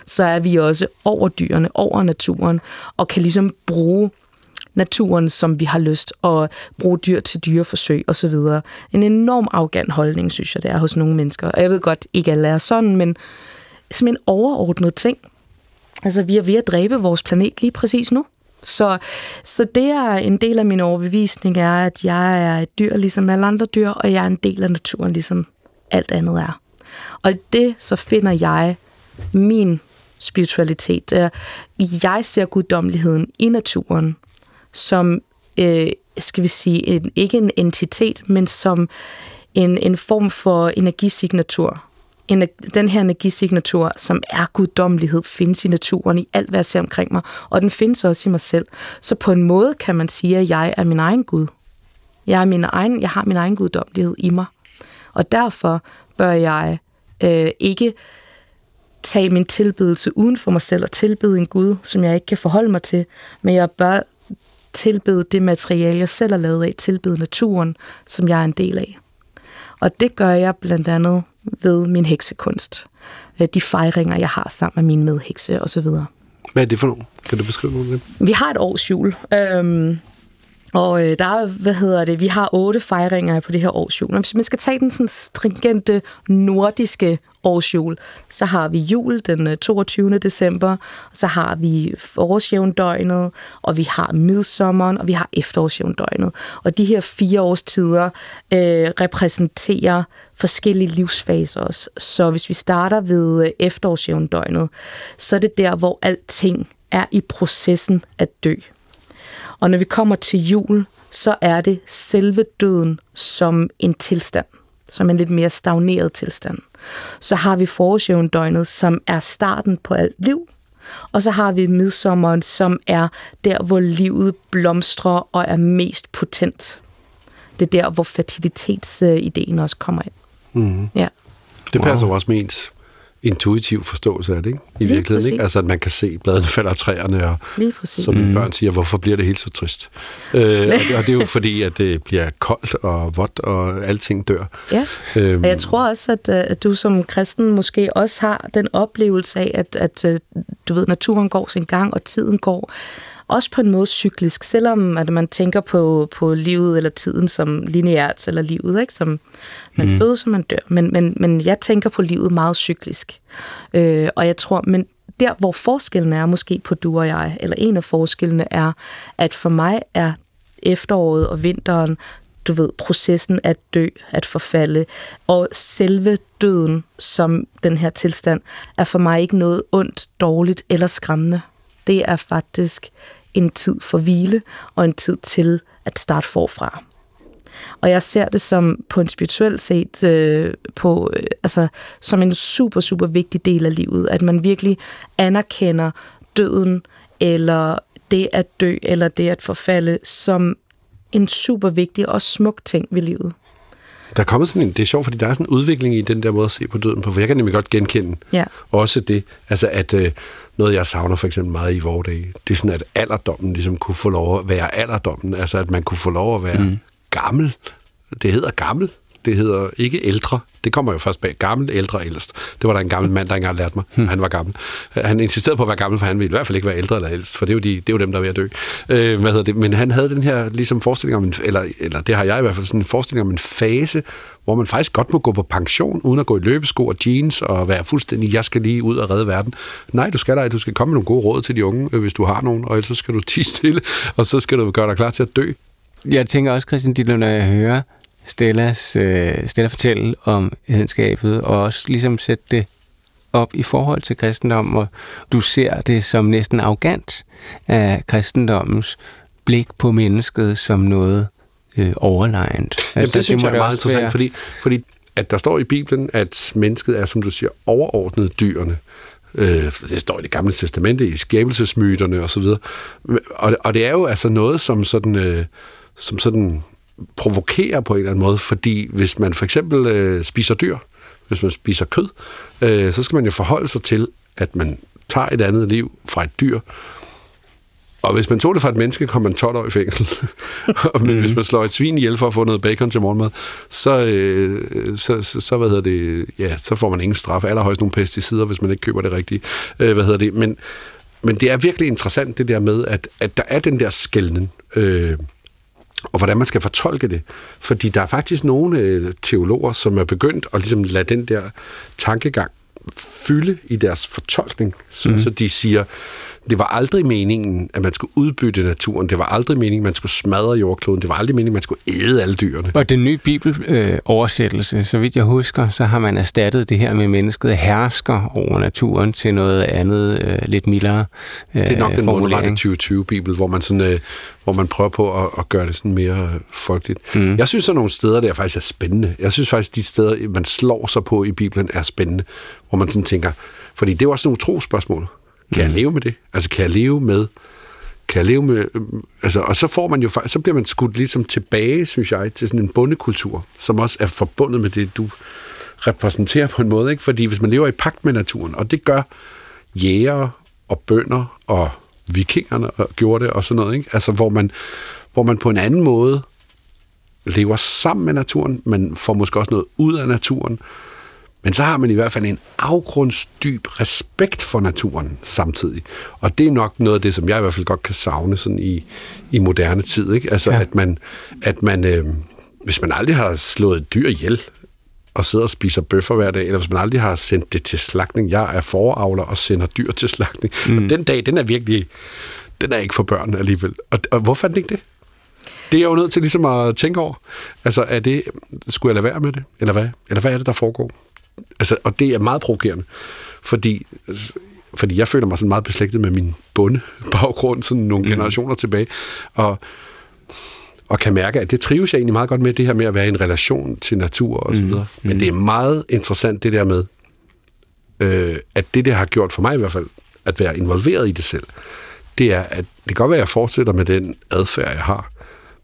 så er vi også over dyrene, over naturen, og kan ligesom bruge naturen, som vi har lyst, og bruge dyr til dyreforsøg osv. En enorm arrogant holdning, synes jeg, det er hos nogle mennesker. Og jeg ved godt, ikke alle er sådan, men som en overordnet ting. Altså, vi er ved at dræbe vores planet lige præcis nu. Så, så det er en del af min overbevisning, er, at jeg er et dyr ligesom alle andre dyr, og jeg er en del af naturen, ligesom alt andet er. Og det så finder jeg min spiritualitet. Øh, jeg ser guddommeligheden i naturen som, øh, skal vi sige, en, ikke en entitet, men som en, en form for energisignatur. En, den her energisignatur, som er guddommelighed, findes i naturen, i alt, hvad jeg ser omkring mig, og den findes også i mig selv. Så på en måde kan man sige, at jeg er min egen Gud. Jeg, er min egen, jeg har min egen guddommelighed i mig. Og derfor bør jeg øh, ikke tage min tilbedelse uden for mig selv og tilbede en Gud, som jeg ikke kan forholde mig til, men jeg bør tilbede det materiale, jeg selv har lavet af, tilbede naturen, som jeg er en del af. Og det gør jeg blandt andet ved min heksekunst. Øh, de fejringer, jeg har sammen med mine medhekse osv. Hvad er det for nogle? Kan du beskrive nogle af dem? Vi har et årsjul. Øhm, og øh, der er, hvad hedder det, vi har otte fejringer på det her årsjul. Men hvis man skal tage den sådan stringente nordiske årsjul, så har vi jul den øh, 22. December, og så har vi forårsjævndøgnet, og vi har midsommeren, og vi har efterårsjævndøgnet. Og de her fire årstider øh, repræsenterer forskellige livsfaser også. Så hvis vi starter ved øh, efterårsjævndøgnet, så er det der, hvor alting er i processen at dø. Og når vi kommer til jul, så er det selve døden som en tilstand, som en lidt mere stagneret tilstand. Så har vi forårsjævndøgnet, som er starten på alt liv, og så har vi midsommeren, som er der, hvor livet blomstrer og er mest potent. Det er der, hvor fertilitetsideen også kommer ind. Mm. Ja. Det passer wow. også med ens intuitiv forståelse af det, ikke? I Lige virkeligheden, ikke? præcis. Altså, at man kan se bladene falder af træerne, og som mine børn siger, hvorfor bliver det helt så trist? Øh, og, det, og det er jo fordi, at det bliver koldt og vådt, og alting dør. Ja, Øhm, og jeg tror også, at, øh, at du som kristen måske også har den oplevelse af, at, at øh, du ved, naturen går sin gang, og tiden går også på en måde cyklisk, selvom at man tænker på, på livet eller tiden som lineært, eller livet, ikke? som man mm. fødes og man dør. Men, men, men jeg tænker på livet meget cyklisk. Øh, og jeg tror, men der hvor forskellen er måske på du og jeg, eller en af forskellene er, at for mig er efteråret og vinteren du ved, processen at dø, at forfalde, og selve døden som den her tilstand, er for mig ikke noget ondt, dårligt eller skræmmende. Det er faktisk en tid for hvile, og en tid til at starte forfra. Og jeg ser det som på en spirituel set, øh, på, øh, altså, som en super, super vigtig del af livet, at man virkelig anerkender døden, eller det at dø, eller det at forfalde, som en super vigtig og smuk ting ved livet. Der er kommet sådan en, det er sjovt, fordi der er sådan en udvikling i den der måde at se på døden på, for jeg kan nemlig godt genkende Ja. også det, altså at øh, noget, jeg savner for eksempel meget i vores dage, det er sådan, at alderdommen ligesom kunne få lov at være alderdommen, altså at man kunne få lov at være mm. gammel. Det hedder gammel, det hedder ikke ældre. Det kommer jo først bag gammel, ældre, ældst. Det var der en gammel mand, der engang lærte mig. Hmm. Han var gammel. Han insisterede på at være gammel, for han ville i hvert fald ikke være ældre eller ældst, for det er jo, de, det er jo dem, der er ved at dø. Øh, hvad hedder det? Men han havde den her ligesom forestilling om, en, eller, eller det har jeg i hvert fald, sådan en forestilling om en fase, hvor man faktisk godt må gå på pension, uden at gå i løbesko og jeans og være fuldstændig, jeg skal lige ud og redde verden. Nej, du skal da, du skal komme med nogle gode råd til de unge, øh, hvis du har nogen, og ellers skal du tige stille, og så skal du gøre dig klar til at dø. Jeg tænker også, Christian Ditlev, når jeg hører Stellas, øh, Stella fortælle om hedenskabet, og også ligesom sætte det op i forhold til kristendom, og du ser det som næsten arrogant af kristendommens blik på mennesket som noget øh, overlegent. Jamen, det synes må jeg er meget interessant, være- fordi, fordi at der står i Bibelen, at mennesket er, som du siger, overordnet dyrene. Øh, det står i det gamle testamente, i skabelsesmyterne osv. Og, og det er jo altså noget, som sådan, øh, som sådan provokerer på en eller anden måde, fordi hvis man for eksempel øh, spiser dyr, hvis man spiser kød, øh, så skal man jo forholde sig til, at man tager et andet liv fra et dyr, og hvis man tog det fra et menneske, kom man 12 år i fængsel. Men hvis man slår et svin ihjel for at få noget bacon til morgenmad, så, øh, så, så, så, hvad hedder det, ja, så får man ingen straf. Allerhøjst nogle pesticider, hvis man ikke køber det rigtige. Øh, hvad hedder det? Men, men det er virkelig interessant det der med, at, at der er den der skældning. Øh, og hvordan man skal fortolke det. Fordi der er faktisk nogle øh, teologer, som er begyndt at ligesom lade den der tankegang fylde i deres fortolkning, så, mm. så de siger, det var aldrig meningen, at man skulle udbytte naturen. Det var aldrig meningen, at man skulle smadre jordkloden. Det var aldrig meningen, at man skulle æde alle dyrene. Og den nye bibeloversættelse, så vidt jeg husker, så har man erstattet det her med mennesket hersker over naturen til noget andet, øh, lidt mildere øh, Det er nok den mundrette formulering. 2020-bibel, hvor man, sådan, øh, hvor man prøver på at, at gøre det sådan mere øh, folkeligt. Mm. Jeg synes, er nogle steder, der faktisk er spændende. Jeg synes faktisk, de steder, man slår sig på i Bibelen, er spændende. Hvor man sådan tænker, fordi det er også nogle trospørgsmål. Kan jeg leve med det? Altså, kan jeg leve med kan jeg leve med, øhm, altså, og så får man jo så bliver man skudt ligesom tilbage, synes jeg, til sådan en bondekultur, som også er forbundet med det, du repræsenterer på en måde, ikke? Fordi hvis man lever i pagt med naturen, og det gør jægere og bønder og vikingerne og gjorde det og sådan noget, ikke? Altså, hvor man, hvor man på en anden måde lever sammen med naturen, man får måske også noget ud af naturen, men så har man i hvert fald en afgrundsdyb respekt for naturen samtidig. Og det er nok noget af det, som jeg i hvert fald godt kan savne sådan i, i moderne tid. Ikke? Altså, ja. at man, at man øh, hvis man aldrig har slået et dyr ihjel, og sidder og spiser bøffer hver dag, eller hvis man aldrig har sendt det til slagtning. Jeg er foravler og sender dyr til slagtning. Mm. Og den dag, den er virkelig, den er ikke for børn alligevel. Og, og hvorfor er den ikke det? Det er jeg jo nødt til ligesom at tænke over. Altså, er det, skulle jeg lade være med det? Eller hvad? Eller hvad er det, der foregår? Altså, og det er meget provokerende, fordi, fordi jeg føler mig sådan meget beslægtet med min bondebaggrund, sådan nogle mm. generationer tilbage, og, og kan mærke, at det trives jeg egentlig meget godt med, det her med at være i en relation til natur og så videre. Mm. Men det er meget interessant det der med, øh, at det, der har gjort for mig i hvert fald, at være involveret i det selv, det er, at det kan godt være, at jeg fortsætter med den adfærd, jeg har,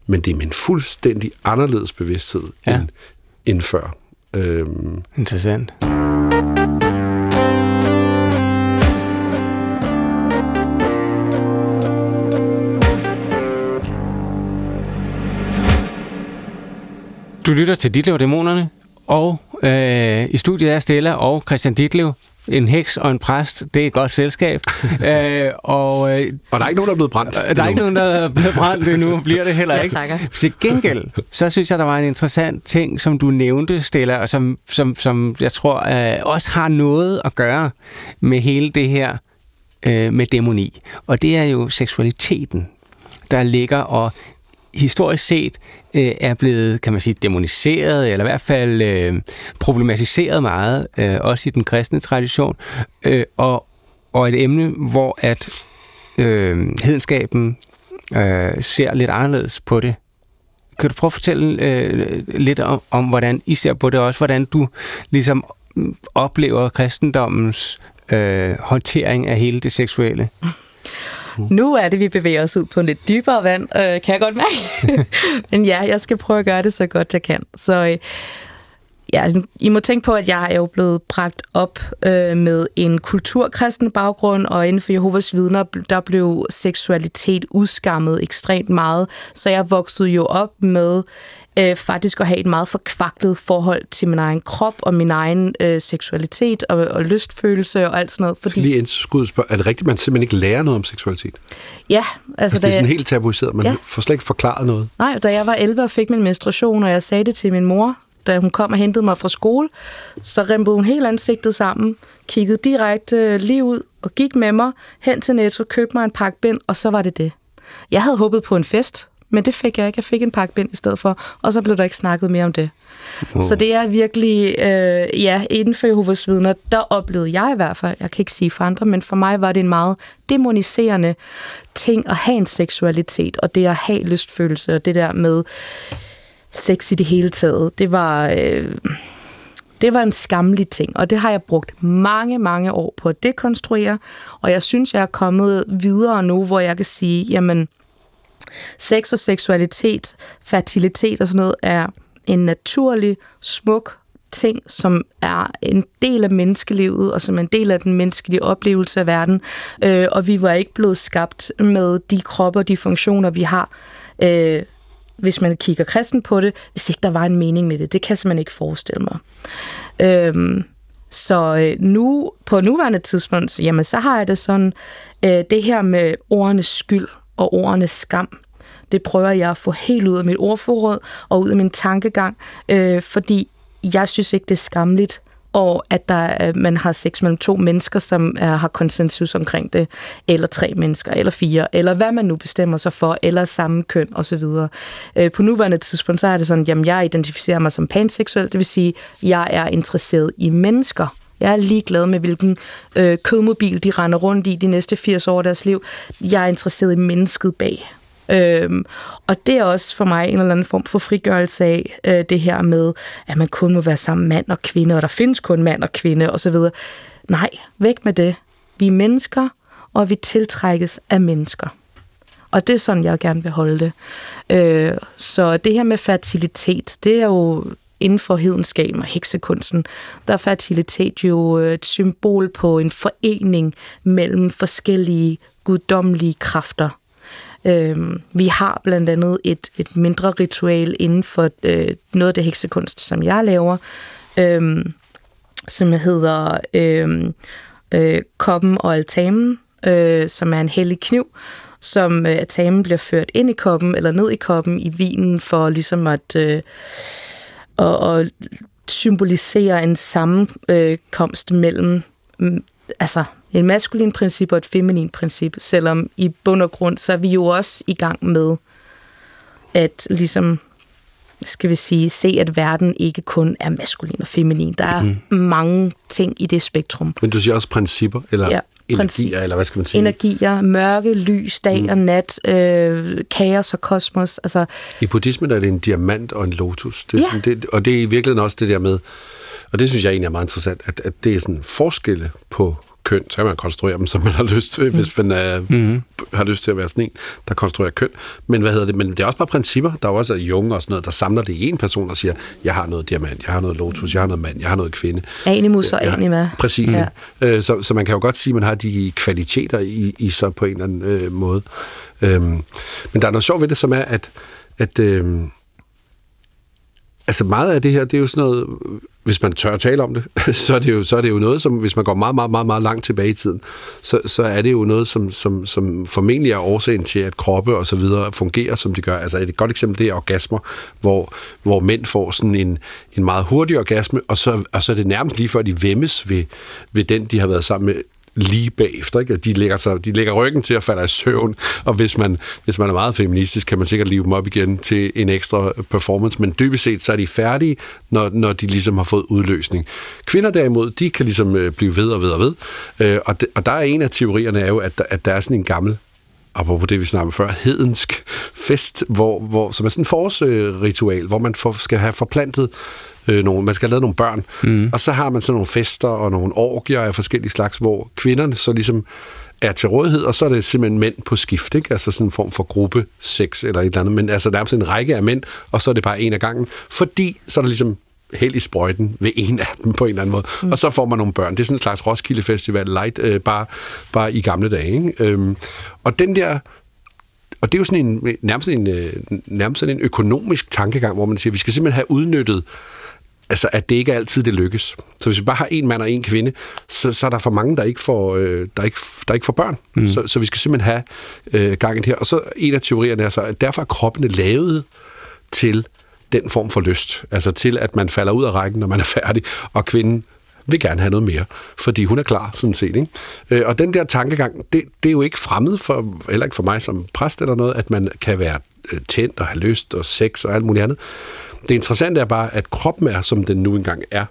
men det er min fuldstændig anderledes bevidsthed Ja. end, end før. Øhm. Interessant. Du lytter til Ditlev Dæmonerne, og øh, i studiet er Stella og Christian Ditlev, en heks og en præst, det er et godt selskab. øh, og, øh, og der er ikke nogen, der er blevet brændt. Der er ikke nogen, der er blevet brændt endnu, bliver det heller ikke. Ja, Til gengæld, så synes jeg, der var en interessant ting, som du nævnte, Stella, og som, som, som jeg tror øh, også har noget at gøre med hele det her øh, med dæmoni. Og det er jo seksualiteten, der ligger og historisk set øh, er blevet, kan man sige, demoniseret, eller i hvert fald øh, problematiseret meget, øh, også i den kristne tradition, øh, og, og et emne, hvor at øh, hedenskaben øh, ser lidt anderledes på det. Kan du prøve at fortælle øh, lidt om, om, hvordan I ser på det, og også hvordan du ligesom oplever kristendommens øh, håndtering af hele det seksuelle? Nu er det, vi bevæger os ud på en lidt dybere vand, øh, kan jeg godt mærke. Men ja, jeg skal prøve at gøre det så godt jeg kan. Så øh, ja, I må tænke på, at jeg er jo blevet bragt op øh, med en kulturkristen baggrund, og inden for Jehovas vidner, der blev seksualitet udskammet ekstremt meget. Så jeg voksede jo op med øh, faktisk at have et meget forkvaklet forhold til min egen krop og min egen øh, seksualitet og, og lystfølelse og alt sådan noget. Fordi... lige indskud spørge, er det rigtigt, at man simpelthen ikke lærer noget om seksualitet? Ja. Altså, altså det er sådan jeg... helt tabuiseret, man ja. får slet ikke forklaret noget. Nej, da jeg var 11 og fik min menstruation, og jeg sagde det til min mor, da hun kom og hentede mig fra skole, så rempede hun helt ansigtet sammen, kiggede direkte lige ud og gik med mig hen til Netto, købte mig en pakke bind, og så var det det. Jeg havde håbet på en fest, men det fik jeg ikke. Jeg fik en pakke bind i stedet for, og så blev der ikke snakket mere om det. Oh. Så det er virkelig, øh, ja, inden for Jehovas vidner, der oplevede jeg i hvert fald, jeg kan ikke sige for andre, men for mig var det en meget demoniserende ting at have en seksualitet, og det at have lystfølelse, og det der med sex i det hele taget, det var... Øh, det var en skammelig ting, og det har jeg brugt mange, mange år på at dekonstruere, og jeg synes, jeg er kommet videre nu, hvor jeg kan sige, jamen, sex og seksualitet, fertilitet og sådan noget er en naturlig, smuk ting, som er en del af menneskelivet, og som er en del af den menneskelige oplevelse af verden. Øh, og vi var ikke blevet skabt med de kroppe og de funktioner, vi har, øh, hvis man kigger kristen på det, hvis ikke der var en mening med det. Det kan man ikke forestille mig. Øh, så øh, nu, på nuværende tidspunkt, jamen, så har jeg det sådan, øh, det her med ordenes skyld og ordene skam, det prøver jeg at få helt ud af mit ordforråd og ud af min tankegang, øh, fordi jeg synes ikke, det er skamligt, og at der, øh, man har sex mellem to mennesker, som er, har konsensus omkring det, eller tre mennesker, eller fire, eller hvad man nu bestemmer sig for, eller samme køn osv. Øh, på nuværende tidspunkt, så er det sådan, jamen jeg identificerer mig som panseksuel, det vil sige, jeg er interesseret i mennesker. Jeg er ligeglad med, hvilken øh, kødmobil de render rundt i de næste 80 år af deres liv. Jeg er interesseret i mennesket bag. Øhm, og det er også for mig en eller anden form for frigørelse af øh, det her med, at man kun må være sammen mand og kvinde, og der findes kun mand og kvinde osv. Nej, væk med det. Vi er mennesker, og vi tiltrækkes af mennesker. Og det er sådan, jeg gerne vil holde det. Øh, så det her med fertilitet, det er jo inden for hedenskaben og heksekunsten, der er fertilitet jo øh, et symbol på en forening mellem forskellige guddommelige kræfter. Øh, vi har blandt andet et, et mindre ritual inden for øh, noget af det heksekunst, som jeg laver, øh, som hedder øh, øh, koppen og altamen, øh, som er en hellig kniv, som øh, altamen bliver ført ind i koppen eller ned i koppen i vinen for ligesom at, øh, at, at symbolisere en sammenkomst mellem mm, altså et maskulin princip og et feminin princip, selvom i bund og grund, så er vi jo også i gang med at ligesom skal vi sige, se, at verden ikke kun er maskulin og feminin. Der er mm. mange ting i det spektrum. Men du siger også principper, eller ja, energier, eller hvad skal man sige? Energier, mørke, lys, dag mm. og nat, øh, kaos og kosmos. Altså, I buddhismen er det en diamant og en lotus. Det er ja. sådan, det, og det er i virkeligheden også det der med, og det synes jeg egentlig er meget interessant, at, at det er sådan forskelle på køn, så kan man konstruere dem, som man har lyst til, mm. hvis man er, mm-hmm. har lyst til at være sådan en, der konstruerer køn. Men hvad hedder det? Men det er også bare principper. Der er jo også Jung og sådan noget, der samler det i en person og siger, jeg har noget diamant, jeg har noget lotus, jeg har noget mand, jeg har noget kvinde. Animus og anima. Præcis. Ja. Øh, så, så man kan jo godt sige, at man har de kvaliteter i, i så på en eller anden øh, måde. Øhm, men der er noget sjovt ved det, som er, at, at øh, altså meget af det her, det er jo sådan noget, hvis man tør at tale om det, så er det jo, så er det jo noget, som hvis man går meget, meget, meget, meget langt tilbage i tiden, så, så er det jo noget, som, som, som formentlig er årsagen til, at kroppe og så videre fungerer, som de gør. Altså et godt eksempel, det er orgasmer, hvor, hvor mænd får sådan en, en meget hurtig orgasme, og så, og så er det nærmest lige før, de vemmes ved, ved den, de har været sammen med lige bagefter. Ikke? De, lægger sig, de lægger ryggen til at falde i søvn, og hvis man, hvis man er meget feministisk, kan man sikkert live dem op igen til en ekstra performance, men dybest set så er de færdige, når, når de ligesom har fået udløsning. Kvinder derimod, de kan ligesom øh, blive ved og ved og ved, øh, og, de, og der er en af teorierne er jo, at der, at der er sådan en gammel apropos det, vi snakkede før, hedensk fest, hvor, hvor, som er sådan en forårsritual, hvor man for, skal have forplantet øh, nogle, man skal have lavet nogle børn, mm. og så har man sådan nogle fester og nogle orgier af forskellige slags, hvor kvinderne så ligesom er til rådighed, og så er det simpelthen mænd på skift, ikke? altså sådan en form for gruppe sex eller et eller andet, men altså der er en række af mænd, og så er det bare en af gangen, fordi så er der ligesom held i sprøjten ved en af dem på en eller anden måde. Mm. Og så får man nogle børn. Det er sådan en slags Roskilde Festival light, øh, bare, bare i gamle dage. Ikke? Øhm, og den der og det er jo sådan en, nærmest, en, øh, nærmest sådan en økonomisk tankegang, hvor man siger, at vi skal simpelthen have udnyttet altså, at det ikke er altid det lykkes. Så hvis vi bare har en mand og en kvinde, så, så er der for mange, der ikke får, øh, der ikke, der ikke får børn. Mm. Så, så vi skal simpelthen have øh, gangen her. Og så en af teorierne er så, at derfor er kroppene lavet til den form for lyst. Altså til, at man falder ud af rækken, når man er færdig, og kvinden vil gerne have noget mere, fordi hun er klar, sådan set. Ikke? Øh, og den der tankegang, det, det er jo ikke fremmed for, heller ikke for mig som præst eller noget, at man kan være tændt og have lyst og sex og alt muligt andet. Det interessante er bare, at kroppen er, som den nu engang er.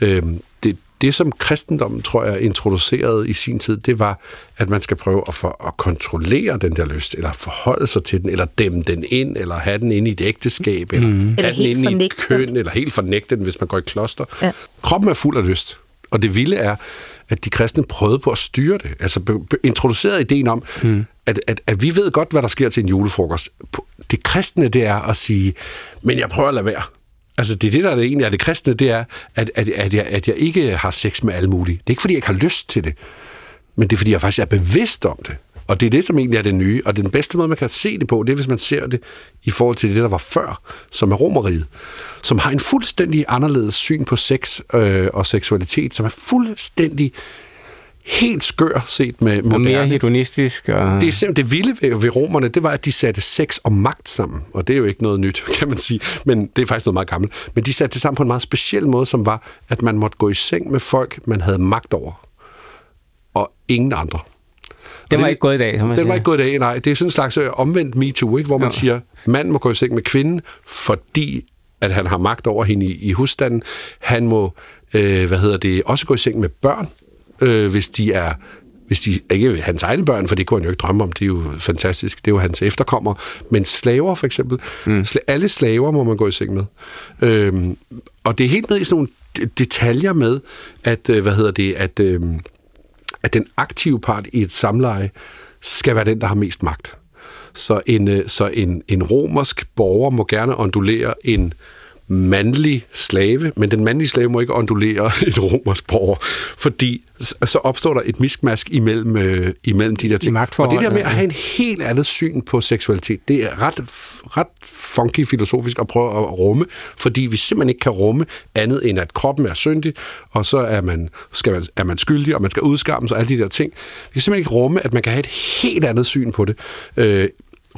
Øhm, det, det, som kristendommen, tror jeg, introducerede i sin tid, det var, at man skal prøve at, for, at kontrollere den der lyst, eller forholde sig til den, eller dæmme den ind, eller have den ind i et ægteskab, eller mm. have eller den ind i et køn, eller helt fornægte den, hvis man går i kloster. Ja. Kroppen er fuld af lyst. Og det vilde er, at de kristne prøvede på at styre det. Altså introducerede ideen om, mm. at, at, at vi ved godt, hvad der sker til en julefrokost. Det kristne, det er at sige, men jeg prøver at lade være. Altså det det, der er det egentlig er det kristne, det er, at, at, at, jeg, at jeg ikke har sex med alle mulige. Det er ikke, fordi jeg ikke har lyst til det, men det er, fordi jeg faktisk er bevidst om det. Og det er det, som egentlig er det nye. Og den bedste måde, man kan se det på, det er, hvis man ser det i forhold til det, der var før, som er romeriet, som har en fuldstændig anderledes syn på sex øh, og seksualitet, som er fuldstændig helt skør set med moderne. Og mere hedonistisk. Og... Det, er simpelthen, det vilde ved, ved romerne, det var, at de satte sex og magt sammen. Og det er jo ikke noget nyt, kan man sige. Men det er faktisk noget meget gammelt. Men de satte det sammen på en meget speciel måde, som var, at man måtte gå i seng med folk, man havde magt over. Og ingen andre. Det var det, ikke gået i dag, som man Det siger. var ikke gået i dag, nej. Det er sådan en slags øh, omvendt MeToo, ikke? hvor man ja. siger, mand må gå i seng med kvinden, fordi at han har magt over hende i, i husstanden. Han må, øh, hvad hedder det, også gå i seng med børn, øh, hvis de er hvis de ikke er hans egne børn, for det kunne han jo ikke drømme om, det er jo fantastisk, det er jo hans efterkommer, men slaver for eksempel, mm. alle slaver må man gå i seng med. Øhm, og det er helt ned i sådan nogle detaljer med, at, øh, hvad hedder det, at, øh, at den aktive part i et samleje skal være den, der har mest magt. Så en, øh, så en, en romersk borger må gerne ondulere en mandlig slave, men den mandlige slave må ikke ondulere et romersk borger, fordi så opstår der et miskmask imellem, øh, imellem de der ting. Og det der med at have en helt andet syn på seksualitet, det er ret, ret funky filosofisk at prøve at rumme, fordi vi simpelthen ikke kan rumme andet end, at kroppen er syndig, og så er man, skal man, er man skyldig, og man skal udskammes og alle de der ting. Vi kan simpelthen ikke rumme, at man kan have et helt andet syn på det. Øh,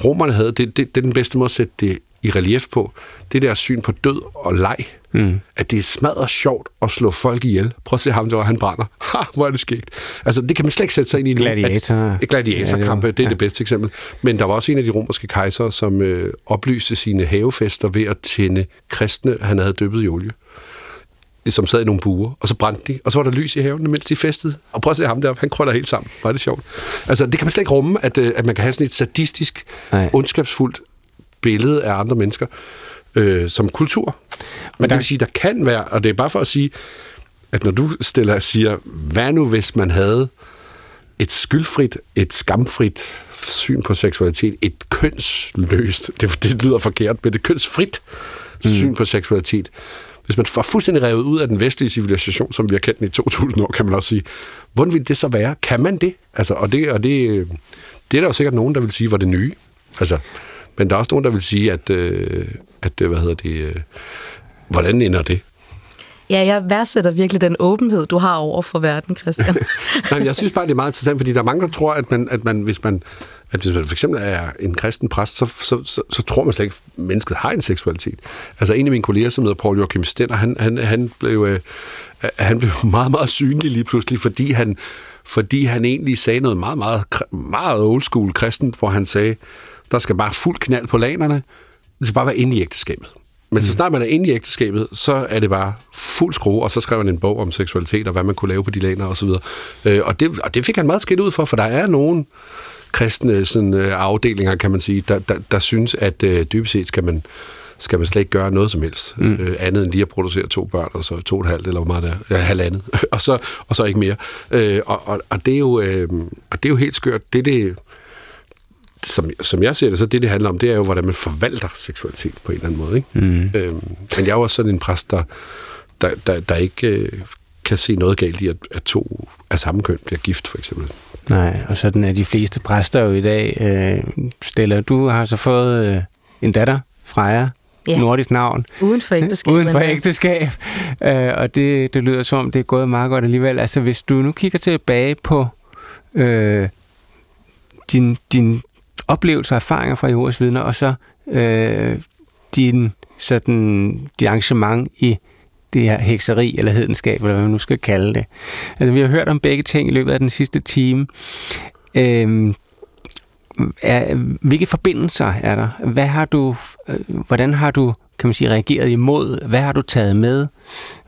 romerne havde, det, det, det er den bedste måde at sætte det i relief på, det der syn på død og leg. Mm. At det er smadret sjovt at slå folk ihjel. Prøv at se ham der, han brænder. Ha, hvor er det skægt. Altså, det kan man slet ikke sætte sig ind i nu. Gladiator. At, gladiatorkampe, ja, det, det er ja. det bedste eksempel. Men der var også en af de romerske kejsere, som øh, oplyste sine havefester ved at tænde kristne, han havde døbet i olie som sad i nogle buer, og så brændte de, og så var der lys i haven, mens de festede. Og prøv at se ham der, han krøller helt sammen. Var det sjovt. Altså, det kan man slet ikke rumme, at, øh, at man kan have sådan et sadistisk, Nej. ondskabsfuldt billede af andre mennesker øh, som kultur. Men der... det vil sige, der kan være, og det er bare for at sige, at når du stiller og siger, hvad nu hvis man havde et skyldfrit, et skamfrit syn på seksualitet, et kønsløst, det, det lyder forkert, men et kønsfrit mm. syn på seksualitet. Hvis man får fuldstændig revet ud af den vestlige civilisation, som vi har kendt den i 2000 år, kan man også sige, hvordan vil det så være? Kan man det? Altså, og det, og det, det er der jo sikkert nogen, der vil sige, var det nye. Altså, men der er også nogen, der vil sige, at, øh, at hvad hedder det, øh, hvordan ender det? Ja, jeg værdsætter virkelig den åbenhed, du har over for verden, Christian. Nej, jeg synes bare, det er meget interessant, fordi der er mange, der tror, at man, at man hvis man at hvis man for eksempel er en kristen præst, så, så, så, så tror man slet ikke, at mennesket har en seksualitet. Altså en af mine kolleger, som hedder Paul Joachim Stenner, han, han, han, blev, øh, han blev meget, meget synlig lige pludselig, fordi han, fordi han egentlig sagde noget meget, meget, meget old school kristent, hvor han sagde, der skal bare fuld knald på lanerne, det skal bare være inde i ægteskabet. Men så mm. snart man er inde i ægteskabet, så er det bare fuld skrue, og så skrev han en bog om seksualitet, og hvad man kunne lave på de laner og så videre. Øh, og, det, og det fik han meget skidt ud for, for der er nogen kristne sådan, øh, afdelinger, kan man sige, der, der, der synes, at øh, dybest set skal man, skal man slet ikke gøre noget som helst, mm. øh, andet end lige at producere to børn, og så to og et halvt, eller hvor meget det er, ja, halvandet, og, så, og så ikke mere. Øh, og, og, og, det er jo, øh, og det er jo helt skørt. Det, det, som, som jeg ser det, så det, det handler om, det er jo, hvordan man forvalter seksualitet på en eller anden måde. Ikke? Mm. Øhm, men jeg er jo også sådan en præst, der, der, der, der ikke øh, kan se noget galt i, at, at to af samme køn bliver gift, for eksempel. Nej, og sådan er de fleste præster jo i dag. Øh, Stella, du har så fået øh, en datter, Freja, ja. nordisk navn. Uden for ægteskab. Uden for ægteskab. Øh, og det, det lyder som om, det er gået meget godt alligevel. Altså, hvis du nu kigger tilbage på øh, din, din oplevelser og erfaringer fra Jehovas vidner, og så øh, din sådan, dit arrangement i det her hekseri eller hedenskab, eller hvad man nu skal kalde det. Altså, vi har hørt om begge ting i løbet af den sidste time. Øh, er, hvilke forbindelser er der? Hvad har du, øh, hvordan har du kan man sige, reageret imod? Hvad har du taget med?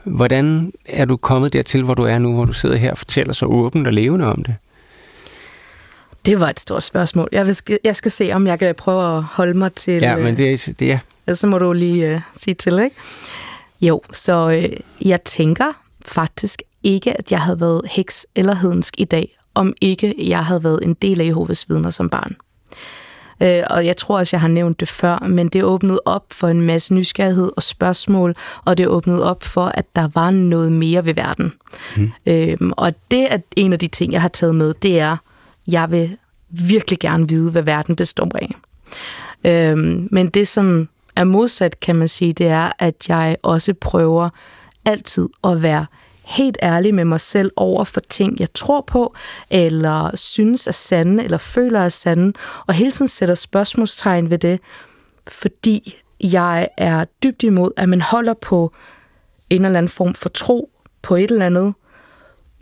Hvordan er du kommet dertil, hvor du er nu, hvor du sidder her og fortæller så åbent og levende om det? Det var et stort spørgsmål. Jeg, vil, jeg skal se, om jeg kan prøve at holde mig til... Ja, men det er... Det er. Så må du lige uh, sige til, ikke? Jo, så uh, jeg tænker faktisk ikke, at jeg havde været heks eller hedensk i dag, om ikke jeg havde været en del af Jehovas vidner som barn. Uh, og jeg tror også, jeg har nævnt det før, men det åbnede op for en masse nysgerrighed og spørgsmål, og det åbnede op for, at der var noget mere ved verden. Mm. Uh, og det er en af de ting, jeg har taget med, det er, jeg vil virkelig gerne vide, hvad verden består af. Øhm, men det, som er modsat, kan man sige, det er, at jeg også prøver altid at være helt ærlig med mig selv over for ting, jeg tror på, eller synes er sande, eller føler er sande, og hele tiden sætter spørgsmålstegn ved det, fordi jeg er dybt imod, at man holder på en eller anden form for tro på et eller andet,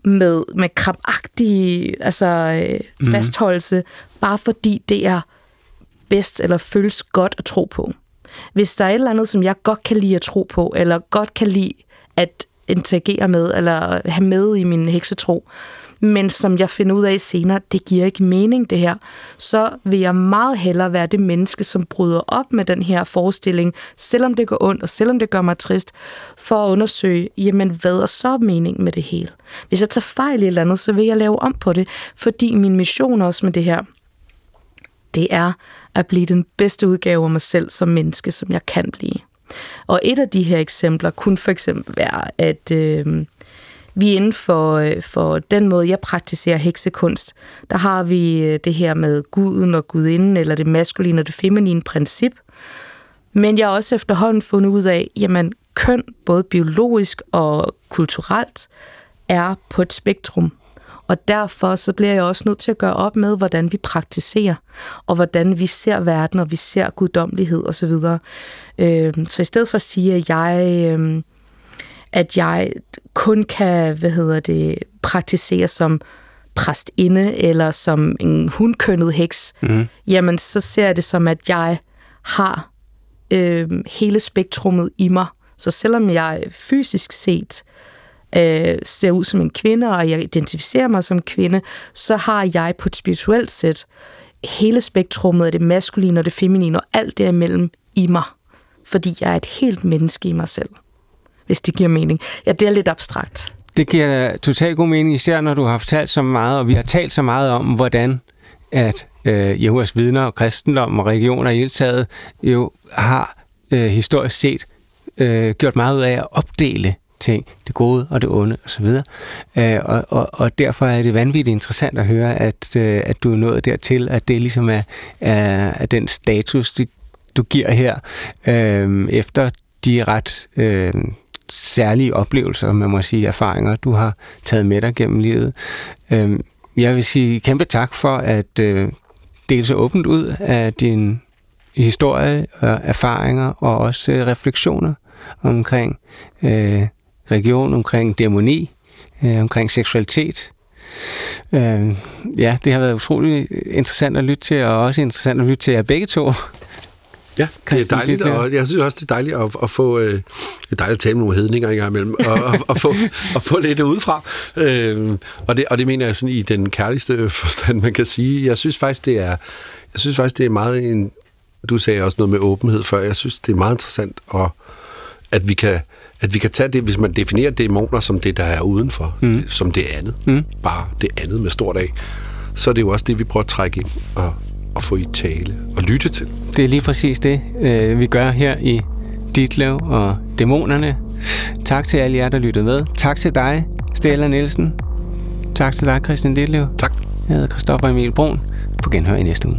med, med krabagtig altså, øh, mm. fastholdelse, bare fordi det er bedst eller føles godt at tro på. Hvis der er et eller andet, som jeg godt kan lide at tro på, eller godt kan lide at interagere med, eller have med i min heksetro, men som jeg finder ud af senere, det giver ikke mening det her, så vil jeg meget hellere være det menneske, som bryder op med den her forestilling, selvom det går ondt, og selvom det gør mig trist, for at undersøge, jamen hvad er så mening med det hele? Hvis jeg tager fejl i et eller andet, så vil jeg lave om på det, fordi min mission også med det her, det er at blive den bedste udgave af mig selv som menneske, som jeg kan blive. Og et af de her eksempler kunne for eksempel være, at øh, vi inden for, øh, for den måde, jeg praktiserer heksekunst, der har vi øh, det her med guden og gudinden, eller det maskuline og det feminine princip. Men jeg har også efterhånden fundet ud af, jamen køn, både biologisk og kulturelt, er på et spektrum. Og derfor så bliver jeg også nødt til at gøre op med, hvordan vi praktiserer, og hvordan vi ser verden, og vi ser guddommelighed osv. Øh, så i stedet for at sige, at jeg øhm, at jeg kun kan, hvad hedder det, praktisere som præstinde eller som en hundkønnet heks, mm. jamen så ser jeg det som, at jeg har øh, hele spektrummet i mig. Så selvom jeg fysisk set øh, ser ud som en kvinde, og jeg identificerer mig som kvinde, så har jeg på et spirituelt sæt hele spektrummet af det maskuline og det feminine og alt derimellem i mig. Fordi jeg er et helt menneske i mig selv hvis det giver mening. Ja, det er lidt abstrakt. Det giver totalt god mening, især når du har fortalt så meget, og vi har talt så meget om, hvordan at øh, Jehovas vidner og kristendom og religioner i hele taget jo har øh, historisk set øh, gjort meget ud af at opdele ting, det gode og det onde osv. Øh, og, og, og derfor er det vanvittigt interessant at høre, at, øh, at du er nået dertil, at det ligesom er, er, er den status, du giver her, øh, efter de ret øh, særlige oplevelser, man må sige, erfaringer, du har taget med dig gennem livet. Øh, jeg vil sige kæmpe tak for at øh, dele så åbent ud af din historie og erfaringer og også øh, refleksioner omkring øh, religion, omkring dæmoni, øh, omkring seksualitet. Øh, ja, det har været utrolig interessant at lytte til, og også interessant at lytte til jer begge to. Ja, det er dejligt, og jeg synes også, det er dejligt at, at få... Øh, det er dejligt at tale med nogle hedninger engang imellem, og, og, og, få, og få lidt udefra. Øh, og, det, og det mener jeg sådan i den kærligste forstand, man kan sige. Jeg synes faktisk, det er, jeg synes faktisk, det er meget en... Du sagde også noget med åbenhed før. Jeg synes, det er meget interessant, og, at vi kan at vi kan tage det, hvis man definerer dæmoner som det, der er udenfor, mm. det, som det andet, mm. bare det andet med stort A, så er det jo også det, vi prøver at trække ind og, og få i tale og lytte til. Det er lige præcis det, øh, vi gør her i Ditlev og Dæmonerne. Tak til alle jer, der lyttede med. Tak til dig, Stella Nielsen. Tak til dig, Christian Ditlev. Tak. Jeg hedder Christoffer Emil Brun. På genhør i næste uge.